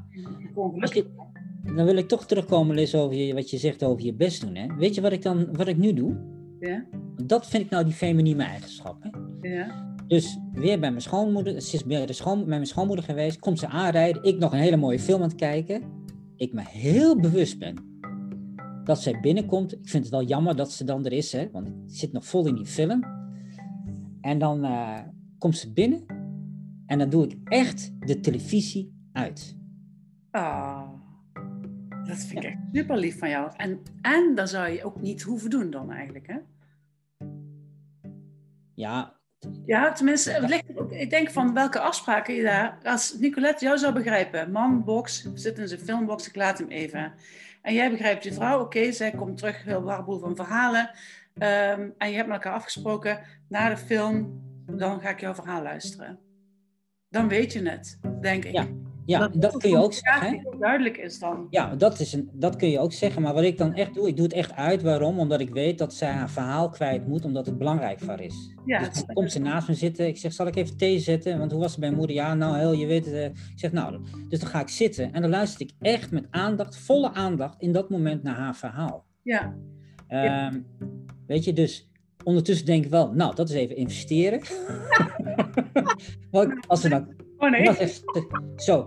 je, dan wil ik toch terugkomen, Liz, over je, wat je zegt over je best doen. Hè? Weet je wat ik dan wat ik nu doe? Ja. Dat vind ik nou die feminine eigenschap. Hè? Ja. Dus weer bij mijn schoonmoeder, ze is bij, de schoon, bij mijn schoonmoeder geweest, komt ze aanrijden, ik nog een hele mooie film aan het kijken. Ik me heel bewust ben dat zij binnenkomt. Ik vind het wel jammer dat ze dan er is, hè, want ik zit nog vol in die film. En dan uh, komt ze binnen en dan doe ik echt de televisie uit. Ah, dat vind ik echt super lief van jou. En, en dat zou je ook niet hoeven doen dan eigenlijk, hè? Ja, ja, tenminste, ligt ik denk van welke afspraken je daar, als Nicolette jou zou begrijpen, man, box, zit in zijn filmbox, ik laat hem even. En jij begrijpt je vrouw, oké, zij komt terug, heel warboel van verhalen. Um, en je hebt met elkaar afgesproken, na de film, dan ga ik jouw verhaal luisteren. Dan weet je het, denk ik. Ja, ja dat, dat kun je ook zeggen. Heel duidelijk is dan. Ja, dat, is een, dat kun je ook zeggen. Maar wat ik dan echt doe, ik doe het echt uit. Waarom? Omdat ik weet dat zij haar verhaal kwijt moet, omdat het belangrijk voor is. Ja, dus dan komt ze naast me zitten. Ik zeg, zal ik even thee zetten? Want hoe was het bij moeder? Ja, nou, heel, je weet het. Uh, ik zeg, nou, dus dan ga ik zitten. En dan luister ik echt met aandacht, volle aandacht, in dat moment naar haar verhaal. Ja. Um, ja. Weet je, dus ondertussen denk ik wel, nou, dat is even investeren. Want als we dan... Oh nee. Zo.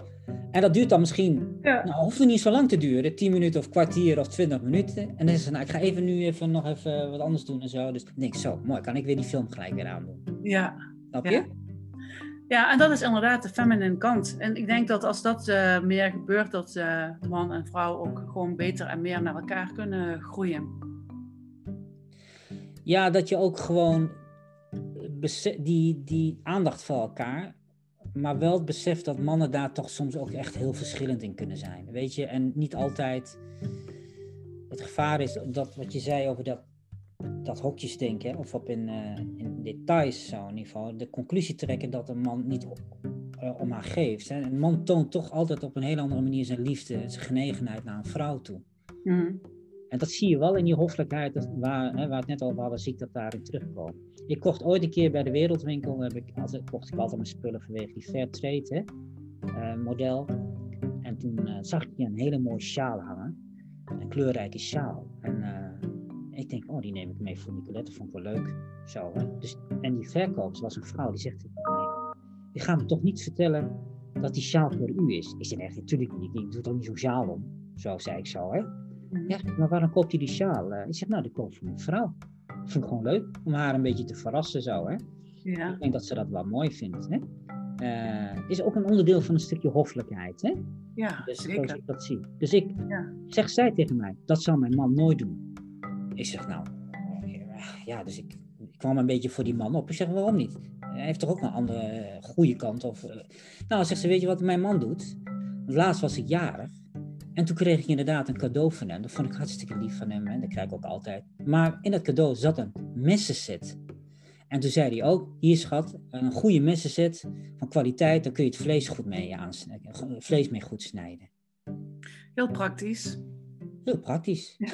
En dat duurt dan misschien, ja. nou, hoeft het niet zo lang te duren, 10 minuten of kwartier of 20 minuten. En dan is het, nou, ik ga even nu even nog even wat anders doen en zo. Dus ik denk zo, mooi, kan ik weer die film gelijk weer aandoen. Ja. Snap je? Ja. ja. en dat is inderdaad de feminine kant. En ik denk dat als dat uh, meer gebeurt, dat uh, man en vrouw ook gewoon beter en meer naar elkaar kunnen groeien. Ja, dat je ook gewoon die, die aandacht voor elkaar maar wel het besef dat mannen daar toch soms ook echt heel verschillend in kunnen zijn. Weet je, en niet altijd. Het gevaar is dat wat je zei over dat, dat hokjes denken, of op in, uh, in details zo in ieder geval, de conclusie trekken dat een man niet uh, om haar geeft. Hè. Een man toont toch altijd op een hele andere manier zijn liefde, zijn genegenheid naar een vrouw toe. Mm. En dat zie je wel in die hoffelijkheid, waar, hè, waar het net over hadden, zie ik dat daarin terugkomen. Ik kocht ooit een keer bij de Wereldwinkel, heb ik, altijd, kocht ik altijd mijn spullen vanwege die hè, uh, model. En toen uh, zag ik een hele mooie sjaal hangen, een kleurrijke sjaal. En uh, ik denk, oh die neem ik mee voor Nicolette, vond ik wel leuk. Zo. Dus, en die verkoper was een vrouw, die zegt, je gaat me toch niet vertellen dat die sjaal voor u is? Ik zei, echt, natuurlijk niet, ik doe toch niet zo'n sjaal om? Zo zei ik zo, hè. Ja, maar waarom koopt hij die sjaal? Uh, ik zeg, nou, die koopt voor mijn vrouw. Ik vind het gewoon leuk om haar een beetje te verrassen zo, hè. Ja. Ik denk dat ze dat wel mooi vindt, hè. Uh, is ook een onderdeel van een stukje hoffelijkheid, hè. Ja, dus zeker. zoals ik dat zie. Dus ik, Ja. zeg zij tegen mij, dat zou mijn man nooit doen. Ik zeg, nou, ja, dus ik, ik kwam een beetje voor die man op. Ik zeg, waarom niet? Hij heeft toch ook een andere goede kant? Of, uh... Nou, zegt ze, weet je wat mijn man doet? Want laatst was ik jarig. En toen kreeg ik inderdaad een cadeau van hem. Dat vond ik hartstikke lief van hem. En dat krijg ik ook altijd. Maar in dat cadeau zat een messenset. En toen zei hij ook, hier schat, een goede messenset van kwaliteit, dan kun je het vlees goed mee aansnijden, vlees mee goed snijden. Heel praktisch. Heel praktisch.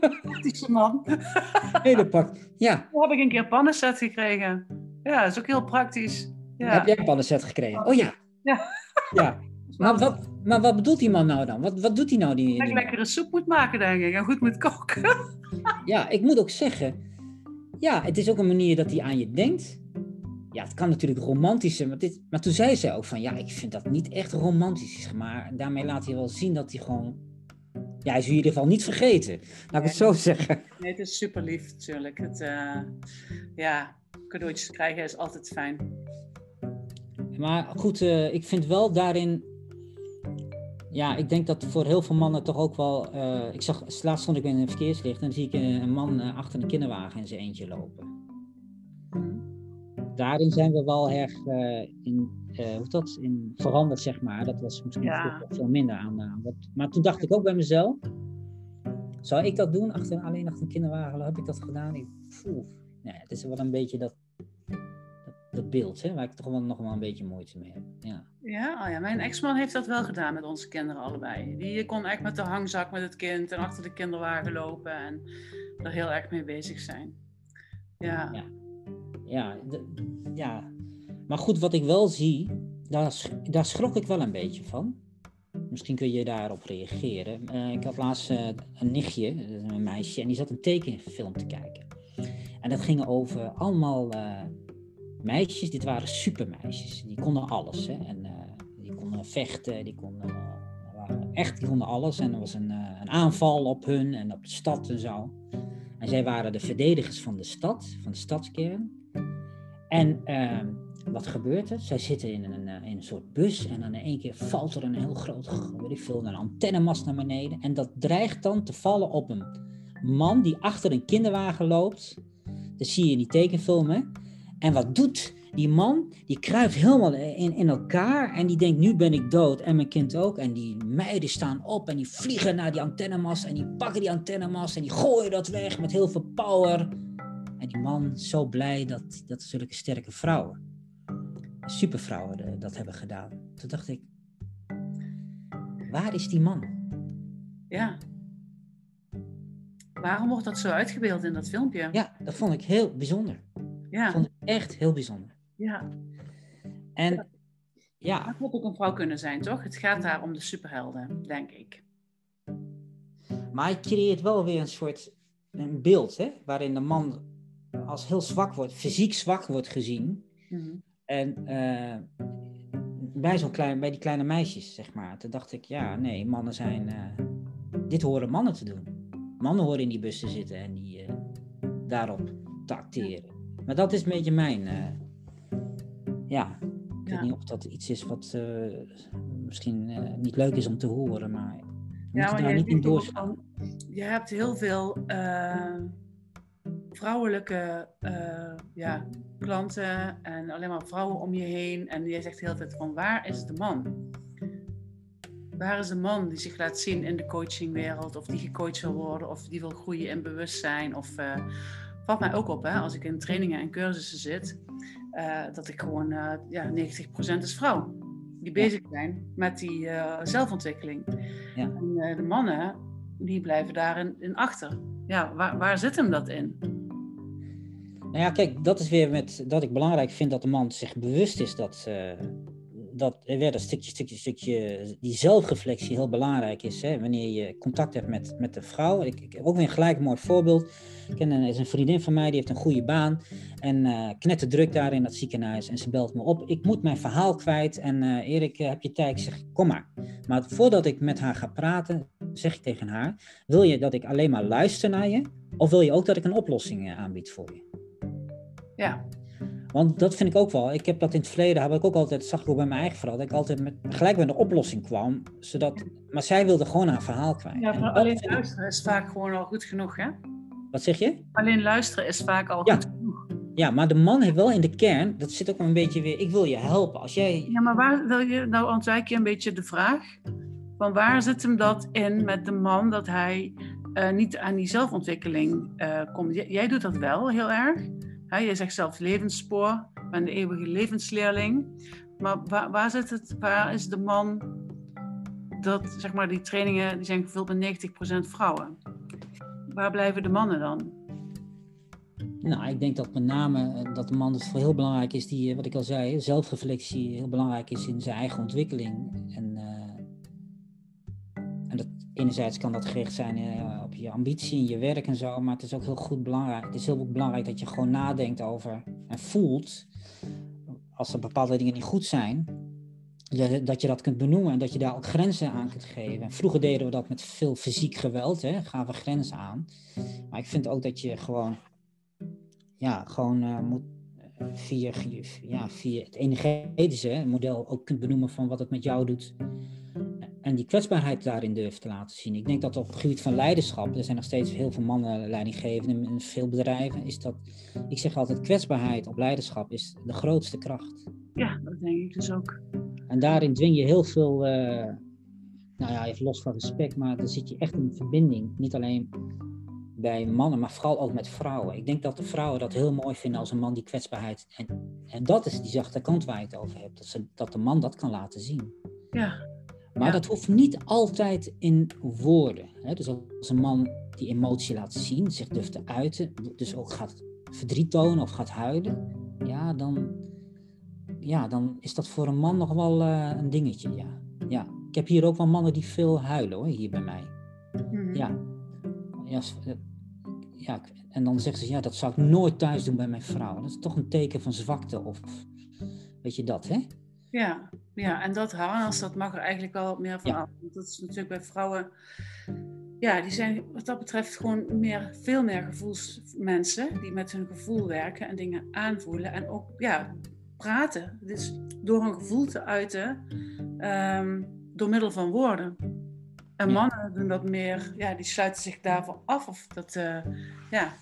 Ja. Praktische man. Hele praktisch. Ja. Toen heb ik een keer pannenset gekregen. Ja, dat is ook heel praktisch. Ja. Heb jij een pannenset gekregen? Oh ja. Ja. ja. Maar, wat, maar wat bedoelt die man nou dan? Wat, wat doet hij nou? Die, die lekkere soep moet maken, denk ik. En goed moet koken. Ja, ik moet ook zeggen, ja, het is ook een manier dat hij aan je denkt. Ja, het kan natuurlijk romantisch zijn, maar, dit, maar toen zei zij ook van, ja, ik vind dat niet echt romantisch. Maar daarmee laat hij wel zien dat hij gewoon, ja, hij is in ieder geval niet vergeten. Laat ik het zo zeggen. Nee, het is super lief natuurlijk. Het, eh, ja, cadeautjes krijgen is altijd fijn. Maar goed, eh, ik vind wel daarin. Ja, ik denk dat voor heel veel mannen toch ook wel. eh, ik zag, laatst stond ik in een verkeerslicht en dan zie ik een, man eh, achter een kinderwagen in zijn eentje lopen. Daarin zijn we wel erg eh, in, hoe dat, in veranderd, zeg maar. Dat was misschien Ja. veel minder aan. wat, maar toen dacht ik ook bij mezelf. Zou ik dat doen, achter, alleen achter een kinderwagen? Heb ik dat gedaan? Ik, poeh, het is wel een beetje dat, dat, beeld, hè, waar ik toch wel nog wel een beetje moeite mee heb. Ja. Ja, oh ja, mijn ex-man heeft dat wel gedaan met onze kinderen allebei. Die kon echt met de hangzak met het kind en achter de kinderwagen lopen en er heel erg mee bezig zijn. Ja, Ja. Ja, ja, maar goed, wat ik wel zie, daar, daar schrok ik wel een beetje van. Misschien kun je daarop reageren. Eh, ik had laatst eh, een nichtje, een meisje, en die zat een tekenfilm te kijken. En dat ging over allemaal eh, meisjes, dit waren supermeisjes. Die konden alles. Hè? En, eh, die konden vechten, die konden, eh, waren echt, die konden alles. En er was een, eh, een aanval op hun en op de stad en zo. En zij waren de verdedigers van de stad, van de stadskern. En ehm, wat gebeurt er? Zij zitten in een, in een soort bus en dan in één keer valt er een heel groot, weet ik veel, een antennemast naar beneden. En dat dreigt dan te vallen op een man die achter een kinderwagen loopt. Dat zie je in die tekenfilm, hè? En wat doet die man? Die kruipt helemaal in, in elkaar en die denkt, nu ben ik dood en mijn kind ook. En die meiden staan op en die vliegen naar die antennemast en die pakken die antennemast en die gooien dat weg met heel veel power. En die man zo blij dat, dat zulke sterke vrouwen, supervrouwen, de- dat hebben gedaan. Toen dacht ik, waar is die man? ja. Waarom wordt dat zo uitgebeeld in dat filmpje? Ja, dat vond ik heel bijzonder. Ja. vond ik echt heel bijzonder. ja. En ja, Dat moet ook een vrouw kunnen zijn, toch? Het gaat daar om de superhelden, denk ik. maar hij creëert wel weer een soort een beeld, hè, waarin de man als heel zwak wordt, fysiek zwak wordt gezien. Mhm. En eh, bij, zo'n klein, bij die kleine meisjes, zeg maar. Toen dacht ik, ja, nee, mannen zijn. eh, dit horen mannen te doen. Mannen horen in die bus te zitten en die eh, daarop te acteren. Maar dat is een beetje mijn. eh, ja, ik weet niet of dat iets is wat eh, misschien eh, niet leuk is om te horen, maar. Ja, maar daar je, niet in doorslaan. je hebt heel veel vrouwelijke ja, klanten en alleen maar vrouwen om je heen. En jij zegt de hele tijd van waar is de man? Waar is de man die zich laat zien in de coachingwereld of die gecoacht wil worden of die wil groeien in bewustzijn? Of valt mij ook op hè, als ik in trainingen en cursussen zit, eh, dat ik gewoon eh ja, 90% is vrouw. Die bezig zijn met die eh, zelfontwikkeling. Ja. En de mannen, die blijven daarin in achter. Ja, waar, waar zit hem dat in? Nou ja, kijk, dat is weer met dat ik belangrijk vind dat de man zich bewust is dat, dat er weer een stukje, stukje, stukje, die zelfreflectie heel belangrijk is. Hè? Wanneer je contact hebt met, met de vrouw. Ik, ik heb ook weer een gelijk mooi voorbeeld. Ik ken een, is een vriendin van mij, die heeft een goede baan. En eh knetter druk daar in dat ziekenhuis. En ze belt me op. Ik moet mijn verhaal kwijt. En eh, Erik, eh, heb je tijd? Ik zeg, kom maar. Maar voordat ik met haar ga praten, zeg ik tegen haar: Wil je dat ik alleen maar luister naar je? Of wil je ook dat ik een oplossing eh, aanbied voor je? Ja, Want dat vind ik ook wel. Ik heb dat in het verleden, heb ik ook altijd, zag ik ook bij mijn eigen vrouw, dat ik altijd met, gelijk met een oplossing kwam. Zodat, maar zij wilde gewoon haar verhaal kwijt. ja maar alleen luisteren is vaak gewoon al goed genoeg, hè? wat zeg je? Alleen luisteren is vaak al Ja. goed genoeg. Ja, maar de man heeft wel in de kern, dat zit ook een beetje weer, ik wil je helpen. Als jij, Ja, maar waar wil je, nou ontwijk je een beetje de vraag. van waar zit hem dat in met de man dat hij uh, niet aan die zelfontwikkeling uh, komt? jij doet dat wel heel erg. Hè? Je zegt zelf levensspoor, ben de eeuwige levensleerling. Maar waar, waar, zit het, waar is de man dat, zeg maar, die trainingen die zijn gevuld met 90% vrouwen? Waar blijven de mannen dan? Nou, ik denk dat met name eh, dat de man het heel belangrijk is, die, wat ik al zei, zelfreflectie heel belangrijk is in zijn eigen ontwikkeling. En, enerzijds kan dat gericht zijn uh, op je ambitie en je werk en zo, maar het is ook heel goed belangrijk. Het is heel belangrijk dat je gewoon nadenkt over en voelt als er bepaalde dingen niet goed zijn, dat je dat kunt benoemen en dat je daar ook grenzen aan kunt geven. En vroeger deden we dat met veel fysiek geweld, hè, gaven grenzen aan. Maar ik vind ook dat je gewoon, ja, gewoon uh, moet eh, via, ja, via het energetische model ook kunt benoemen van wat het met jou doet. En die kwetsbaarheid daarin durft te laten zien. Ik denk dat op het gebied van leiderschap, er zijn nog steeds heel veel mannen leidinggevenden in veel bedrijven, is dat, ik zeg altijd, kwetsbaarheid op leiderschap is de grootste kracht. Ja, dat denk ik dus ook. En daarin dwing je heel veel, uh, nou ja, even los van respect, maar dan zit je echt in verbinding. Niet alleen bij mannen, maar vooral ook met vrouwen. Ik denk dat de vrouwen dat heel mooi vinden als een man die kwetsbaarheid. En, en dat is die zachte kant waar je het over hebt. Dat, ze, dat de man dat kan laten zien. Ja. Maar dat hoeft niet altijd in woorden. Hè? Dus als een man die emotie laat zien, zich durft te uiten, dus ook gaat verdriet tonen of gaat huilen, ja, dan, ja, dan is dat voor een man nog wel uh, een dingetje. Ja. ja. Ik heb hier ook wel mannen die veel huilen hoor, hier bij mij. Mm-hmm. Ja. Ja, ja. En dan zeggen ze, ja, dat zou ik nooit thuis doen bij mijn vrouw. Dat is toch een teken van zwakte of weet je dat, hè? Ja, ja, en dat harnas, dat mag er eigenlijk wel wat meer van af. Want dat is natuurlijk bij vrouwen, ja, die zijn wat dat betreft gewoon meer, veel meer gevoelsmensen. Die met hun gevoel werken en dingen aanvoelen. En ook, ja, praten. Dus door een gevoel te uiten, um, door middel van woorden. En mannen doen dat meer, ja, die sluiten zich daarvoor af. Of dat, uh, ja.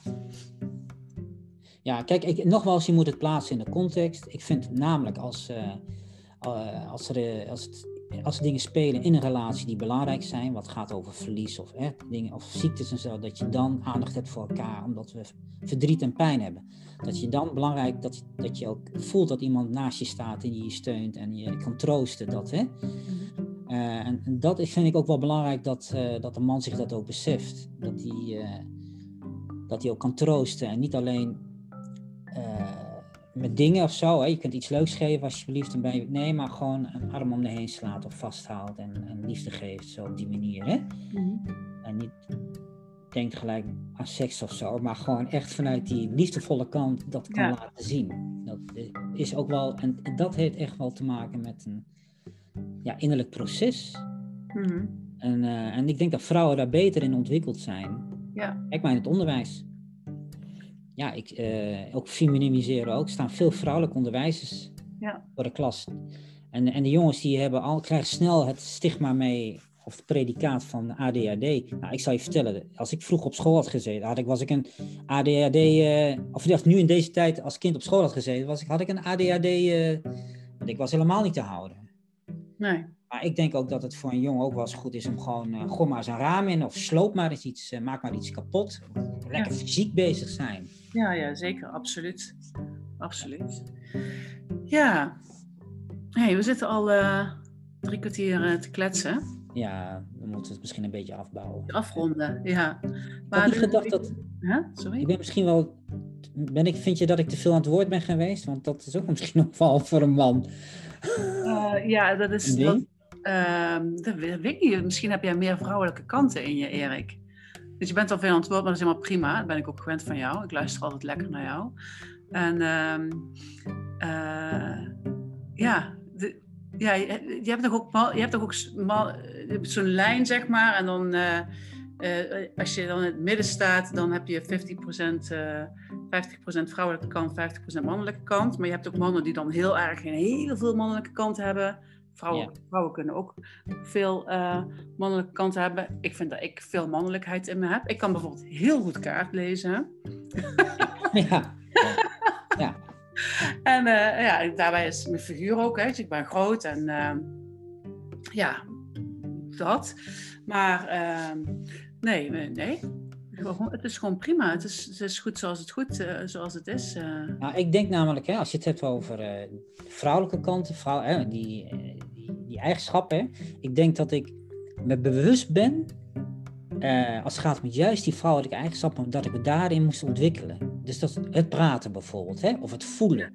Ja, kijk, ik, nogmaals, je moet het plaatsen in de context. Ik vind namelijk als, uh, uh, als, er, als, het, als er dingen spelen in een relatie die belangrijk zijn, wat gaat over verlies of, hè, dingen, of ziektes en zo, dat je dan aandacht hebt voor elkaar, omdat we verdriet en pijn hebben. Dat je dan belangrijk, dat, dat je ook voelt dat iemand naast je staat en die je steunt en je kan troosten. Dat, hè? Uh, en, en, dat vind ik ook wel belangrijk dat, uh, dat de man zich dat ook beseft. Dat hij, uh, dat hij ook kan troosten en niet alleen met dingen of zo. Hè? Je kunt iets leuks geven alsjeblieft. En je, nee, maar gewoon een arm om de heen slaat of vasthoudt en, en liefde geeft. Zo op die manier. Hè? Mm-hmm. En niet denkt gelijk aan seks of zo. Maar gewoon echt vanuit die liefdevolle kant dat kan laten zien. Dat is ook wel, en dat heeft echt wel te maken met een ja, innerlijk proces. Mm-hmm. En, uh, en ik denk dat vrouwen daar beter in ontwikkeld zijn. Ja. Kijk maar in het onderwijs ja, ik, uh, ook feminimiseren ook. Er staan veel vrouwelijke onderwijzers ja. voor de klas. En, en de jongens die hebben al, krijgen snel het stigma mee, of het predicaat van ADHD. Nou, ik zal je vertellen, als ik vroeg op school had gezeten, had ik, was ik een ADHD, uh, eh, of nu in deze tijd als kind op school had gezeten, was ik, had ik een ADHD, uh, eh, want ik was helemaal niet te houden. Nee. Maar ik denk ook dat het voor een jongen ook wel eens goed is om gewoon, uh, gooi maar eens een raam in of sloop maar eens iets, uh, maak maar iets kapot. Lekker ja. fysiek bezig zijn. Ja, ja, zeker, absoluut. Absoluut. Ja, hey, we zitten al uh, drie kwartier te kletsen. Ja, we moeten het misschien een beetje afbouwen. Afronden, ja. Maar ik had niet gedacht dat... Huh? Sorry? Ik ben misschien wel... Ben ik, vind je dat ik te veel aan het woord ben geweest? Want dat is ook misschien nog wel voor een man. ja, dat is... Dat, Uh, dat weet ik niet. Misschien heb jij meer vrouwelijke kanten in je, Erik. Dus je bent al veel aan het woord, maar dat is helemaal prima. Dat ben ik ook gewend van jou. Ik luister altijd lekker naar jou. En uh, uh, ja, de, ja je, hebt toch ook, je hebt toch ook zo'n lijn, zeg maar. En dan, uh, als je dan in het midden staat, dan heb je 50%, 50% vrouwelijke kant, 50% mannelijke kant. Maar je hebt ook mannen die dan heel erg een heel veel mannelijke kant hebben. Vrouwen, vrouwen kunnen ook veel uh, mannelijke kanten hebben. Ik vind dat ik veel mannelijkheid in me heb. Ik kan bijvoorbeeld heel goed kaart lezen. Ja. ja. en uh, ja, daarbij is mijn figuur ook. Hè. Dus ik ben groot en uh, ja, dat. Maar ehm, nee, nee. Gewoon- Het is gewoon prima. Het is, het is goed zoals het, goed, eh, zoals het is. eh. Nou, ik denk namelijk, hè, als je het hebt over eh, vrouwelijke kanten, vrouw, hè, die, die, die eigenschappen. Ik denk dat ik me bewust ben, als het gaat om juist die vrouwelijke eigenschappen, dat ik me daarin moest ontwikkelen. Dus dat het praten bijvoorbeeld, hè, of het voelen.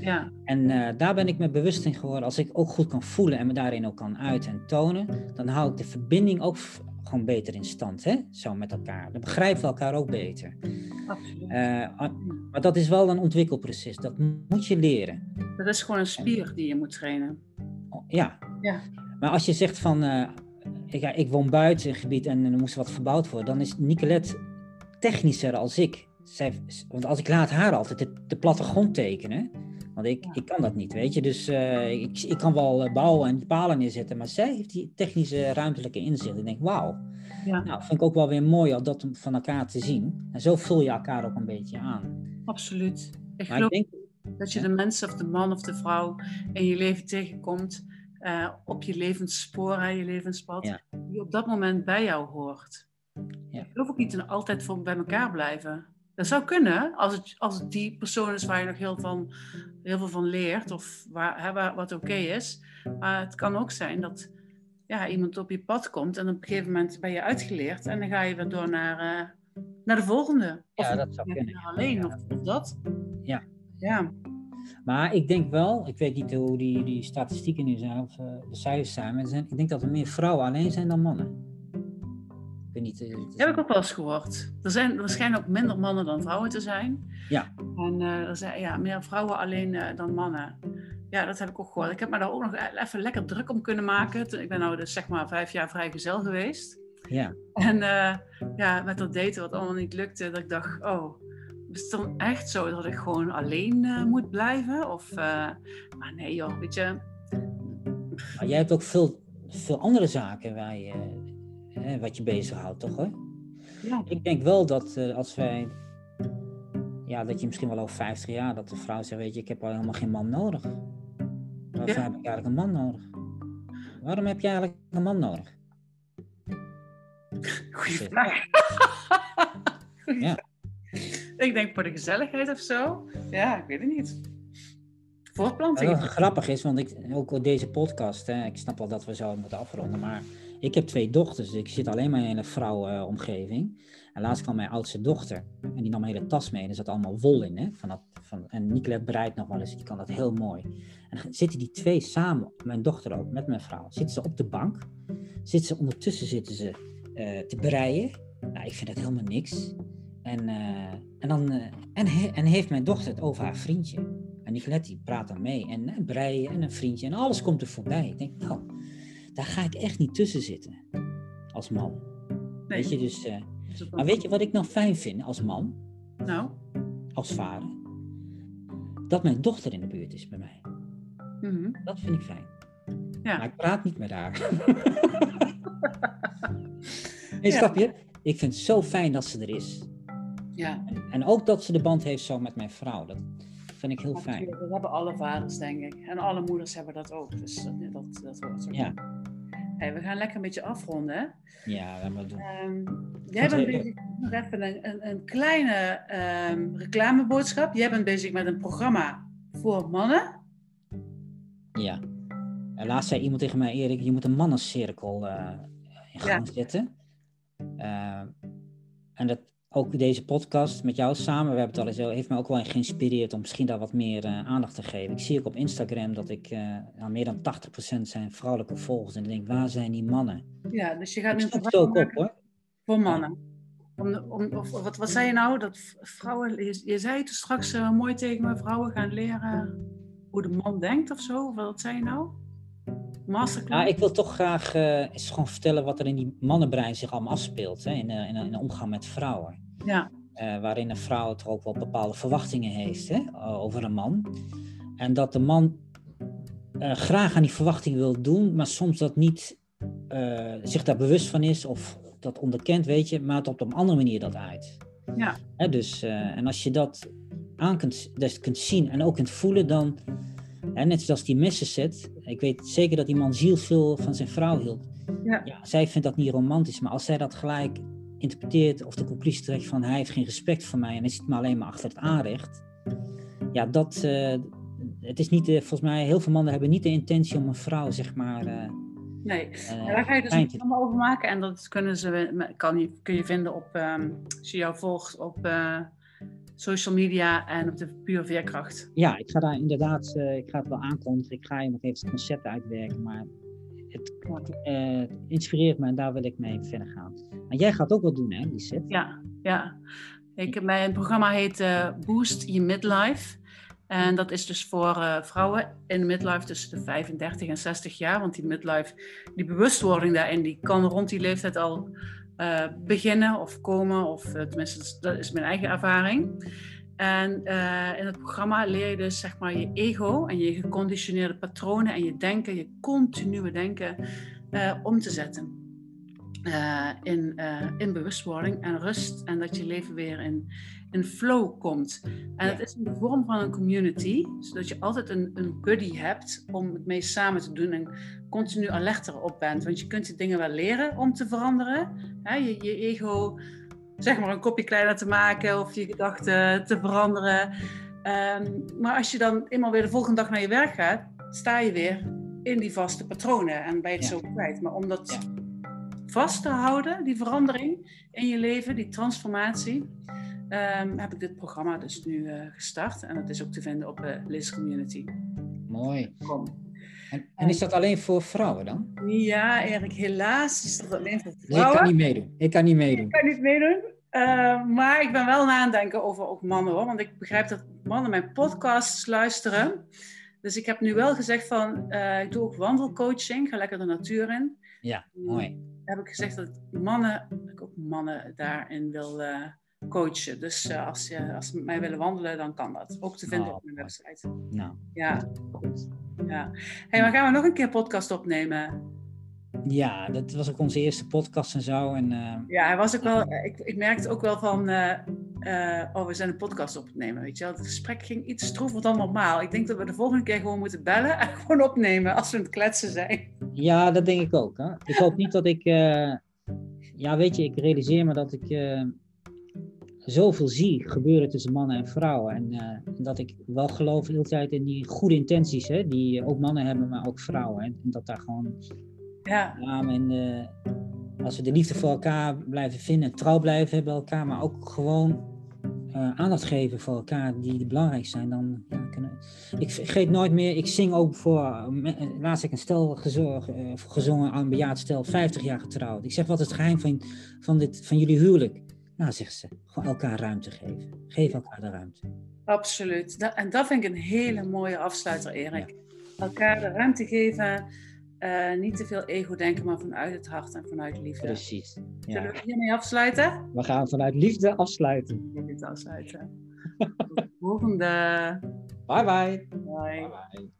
ja, En daar ben ik me bewust in geworden. Als ik ook goed kan voelen en me daarin ook kan uiten en tonen, dan hou ik de verbinding ook gewoon beter in stand, hè? Zo met elkaar. Dan begrijpen we elkaar ook beter. absoluut. Eh, maar dat is wel een ontwikkelproces. Dat moet je leren. dat is gewoon een spier die je moet trainen. Oh, Ja. Ja. Maar als je zegt van, eh, ik, ja, ik woon buiten een gebied en er moest wat verbouwd worden, dan is Nicolette technischer als ik. Zij, want als ik laat haar altijd de, de plattegrond tekenen, want ik, ik kan dat niet, weet je. Dus eh, ik, ik kan wel eh, bouwen en palen neerzetten, maar zij heeft die technische ruimtelijke inzicht. Ik denk, wauw. Ja. Nou, vind ik ook wel weer mooi om dat van elkaar te zien. En zo vul je elkaar ook een beetje aan. Absoluut. Ik Maar geloof ik denk, dat je Ja. de mens of de man of de vrouw in je leven tegenkomt eh, op je levensspoor, hè, je levenspad, Ja. die op dat moment bij jou hoort. Ja. Ik geloof ook niet in altijd voor, bij elkaar blijven. Dat zou kunnen, als het, als het die persoon is waar je nog heel, van, heel veel van leert, of waar, hè, waar, wat oké is. Maar het kan ook zijn dat ja, iemand op je pad komt en op een gegeven moment ben je uitgeleerd en dan ga je weer door naar, eh, naar de volgende. Ja, of dat zou kunnen. alleen, Ja. of, of dat. Ja. Ja. Maar ik denk wel, ik weet niet hoe die, die statistieken nu zijn, of eh, de cijfers zijn, maar zijn, ik denk dat er meer vrouwen alleen zijn dan mannen. Ik weet niet. eh, is- heb ik ook wel eens gehoord. Er zijn waarschijnlijk ook minder mannen dan vrouwen te zijn. Ja. En eh, er zijn ja, meer vrouwen alleen eh, dan mannen. Ja, dat heb ik ook gehoord. Ik heb me daar ook nog e- even lekker druk om kunnen maken. Ik ben nou dus zeg maar vijf jaar vrijgezel geweest. Ja, En ja, met dat daten wat allemaal niet lukte, dat ik dacht, oh, is het dan echt zo dat ik gewoon alleen moet blijven? Of, maar nee joh, weet je, maar jij hebt ook veel, veel andere zaken waar je, wat je bezighoudt, toch hoor? ja, Ik denk wel dat eh, als wij, ja, dat je misschien wel over 50 jaar, dat de vrouw zegt, weet je, ik heb al helemaal geen man nodig. Waarvoor Ja. heb ik eigenlijk een man nodig? Waarom heb je eigenlijk een man nodig? goeie vraag. Goeie Ja. vraag. Ik denk voor de gezelligheid of zo. Ja, ik weet het niet. Wat Voortplanting. wel grappig is, want ik, ook deze podcast, hè, ik snap wel dat we zo moeten afronden, maar ik heb twee dochters, dus ik zit alleen maar in een vrouwenomgeving. En laatst kwam mijn oudste dochter, en die nam een hele tas mee, en er zat allemaal wol in. Hè, van dat, van, en Nicolette breidt nog wel eens, die kan dat heel mooi. En dan zitten die twee samen, mijn dochter ook, met mijn vrouw, zitten ze op de bank. Zitten ze, ondertussen zitten ze eh, te breien. Nou, ik vind dat helemaal niks. En, eh, en, dan, eh, en, he- en heeft mijn dochter het over haar vriendje. En Nicolette die praat dan mee. En eh, breien en een vriendje. En alles komt er voorbij. Ik denk, nou, daar ga ik echt niet tussen zitten. Als man. Weet je, dus... eh, maar weet je wat ik nou fijn vind als man? Nou, Als vader? Dat mijn dochter in de buurt is bij mij. mhm. Dat vind ik fijn. Ja. Maar ik praat niet met haar. nee, Ja. snap je? Ik vind het zo fijn dat ze er is. ja. En ook dat ze de band heeft zo met mijn vrouw. Dat vind ik heel fijn. Dat hebben alle vaders, denk ik. En alle moeders hebben dat ook. Dus dat, dat, dat hoort zo. Ja. Hey, we gaan lekker een beetje afronden. Ja, dat moet doen. Ehm, jij bent we- bezig nog even een, een, kleine ehm, reclameboodschap. Jij bent bezig met een programma voor mannen. Ja. Laatst zei iemand tegen mij, Erik, je moet een mannencirkel eh in gang zetten. Eh, en dat, ook deze podcast met jou samen, we hebben het al eens, heeft me ook wel geïnspireerd om misschien daar wat meer eh, aandacht te geven. Ik zie ook op Instagram dat ik, nou, meer dan 80% zijn vrouwelijke volgers. En ik denk, waar zijn die mannen? Ja, dus je gaat nu het ook op hoor. voor mannen. Om, om, of, wat, wat zei je nou? Dat vrouwen, je, je zei toen straks eh, mooi tegen me, vrouwen gaan leren hoe de man denkt of zo. Of wat zei je nou? Masterclass? Nou, ik wil toch graag eens gewoon vertellen wat er in die mannenbrein zich allemaal afspeelt. Hè, in, in, in de omgang met vrouwen. Ja, Eh, waarin een vrouw toch ook wel bepaalde verwachtingen heeft hè, over een man. En dat de man eh, graag aan die verwachtingen wil doen, maar soms dat niet eh, zich daar bewust van is of dat onderkent, weet je, maar het op een andere manier dat uit. Ja. Hè, dus, eh, en als je dat aan kunt, dus kunt zien en ook kunt voelen, dan, hè, net zoals die messen zet, ik weet zeker dat die man zielsveel van zijn vrouw hield. ja. ja. zij vindt dat niet romantisch, maar als zij dat gelijk interpreteert of de conclusie trekt van hij heeft geen respect voor mij en hij ziet me alleen maar achter het aanrecht. Ja, dat, uh, het is niet, uh, volgens mij, heel veel mannen hebben niet de intentie om een vrouw, zeg maar. Uh, nee, daar ga je dus een programma over maken en dat kunnen ze, kan je, kun je vinden op, um, als je jou volgt op social media en op de Puur Veerkracht. Ja, ik ga daar inderdaad, ik ga het wel aankondigen. Ik ga je nog even het concept uitwerken, maar het, uh, inspireert me en daar wil ik mee verder gaan. Maar jij gaat ook wat doen, hè, Lisette? Ja, ja. Ik, mijn programma heet uh, Boost Je Midlife. En dat is dus voor uh, vrouwen in midlife tussen de 35 en 60 jaar. Want die midlife, die bewustwording daarin, die kan rond die leeftijd al beginnen of komen. Of tenminste, dat is mijn eigen ervaring. En uh, in het programma leer je dus zeg maar je ego en je geconditioneerde patronen en je denken, je continue denken uh, om te zetten. Uh, in, in bewustwording en rust en dat je leven weer in, in flow komt. En het is in de vorm van een community, zodat je altijd een, een buddy hebt om het mee samen te doen en continu alerter op bent. Want je kunt die dingen wel leren om te veranderen. Hè? Je, je ego zeg maar een kopje kleiner te maken of je gedachten te veranderen. Ehm, maar als je dan eenmaal weer de volgende dag naar je werk gaat, sta je weer in die vaste patronen en ben je het zo kwijt. Maar om dat vast te houden, die verandering in je leven, die transformatie, ehm, heb ik dit programma dus nu uh, gestart. En dat is ook te vinden op de uh, Liz Community. Mooi. En, en, is dat alleen voor vrouwen dan? Ja, Erik, helaas is dat alleen voor vrouwen. ik kan niet meedoen. Ik kan niet meedoen. Ik kan niet meedoen. Uh, maar ik ben wel na aan denken over ook mannen hoor. Want ik begrijp dat mannen mijn podcasts luisteren. Dus ik heb nu wel gezegd van, uh, ik doe ook wandelcoaching. Ga lekker de natuur in. Ja, mooi. heb ik gezegd dat mannen, ik ook mannen daarin wil uh, coachen. Dus als, je, als ze met mij willen wandelen, dan kan dat. Ook te vinden oh, op mijn website. Nou, ja. Goed. Ja. Hey, maar gaan we nog een keer podcast opnemen? Ja, dat was ook onze eerste podcast en zo. En, uh, ja, hij was ook wel, ik, ik merkte ook wel van, uh, uh, oh, we zijn een podcast opnemen, weet je wel. Het gesprek ging iets stroever dan normaal. Ik denk dat we de volgende keer gewoon moeten bellen en gewoon opnemen als we aan het kletsen zijn. Ja, dat denk ik ook. Hè? Ik hoop niet dat ik, ja, weet je, ik realiseer me dat ik zoveel zie gebeuren tussen mannen en vrouwen. En dat ik wel geloof de hele tijd in die goede intenties, hè, die ook mannen hebben, maar ook vrouwen. En dat daar gewoon ja. en uh, als we de liefde voor elkaar blijven vinden, trouw blijven hebben bij elkaar, maar ook gewoon uh, aandacht geven voor elkaar die, belangrijk zijn, dan ja, kunnen Ik vergeet nooit meer, ik zing ook voor, laatst ik een stel gezorg, uh, gezongen aan een bejaard stel, 50 jaar getrouwd. Ik zeg, wat is het geheim van, van, dit, van jullie huwelijk? Nou, zegt ze, gewoon elkaar ruimte geven. Geef elkaar de ruimte. Absoluut. Dat, en dat vind ik een hele mooie afsluiter, Erik. Elkaar de ruimte geven uh, niet te veel ego denken, maar vanuit het hart en vanuit liefde. Precies. Ja. Zullen we hiermee afsluiten? We gaan vanuit liefde afsluiten. Liefde afsluiten. volgende. Bye bye. Bye. bye, bye.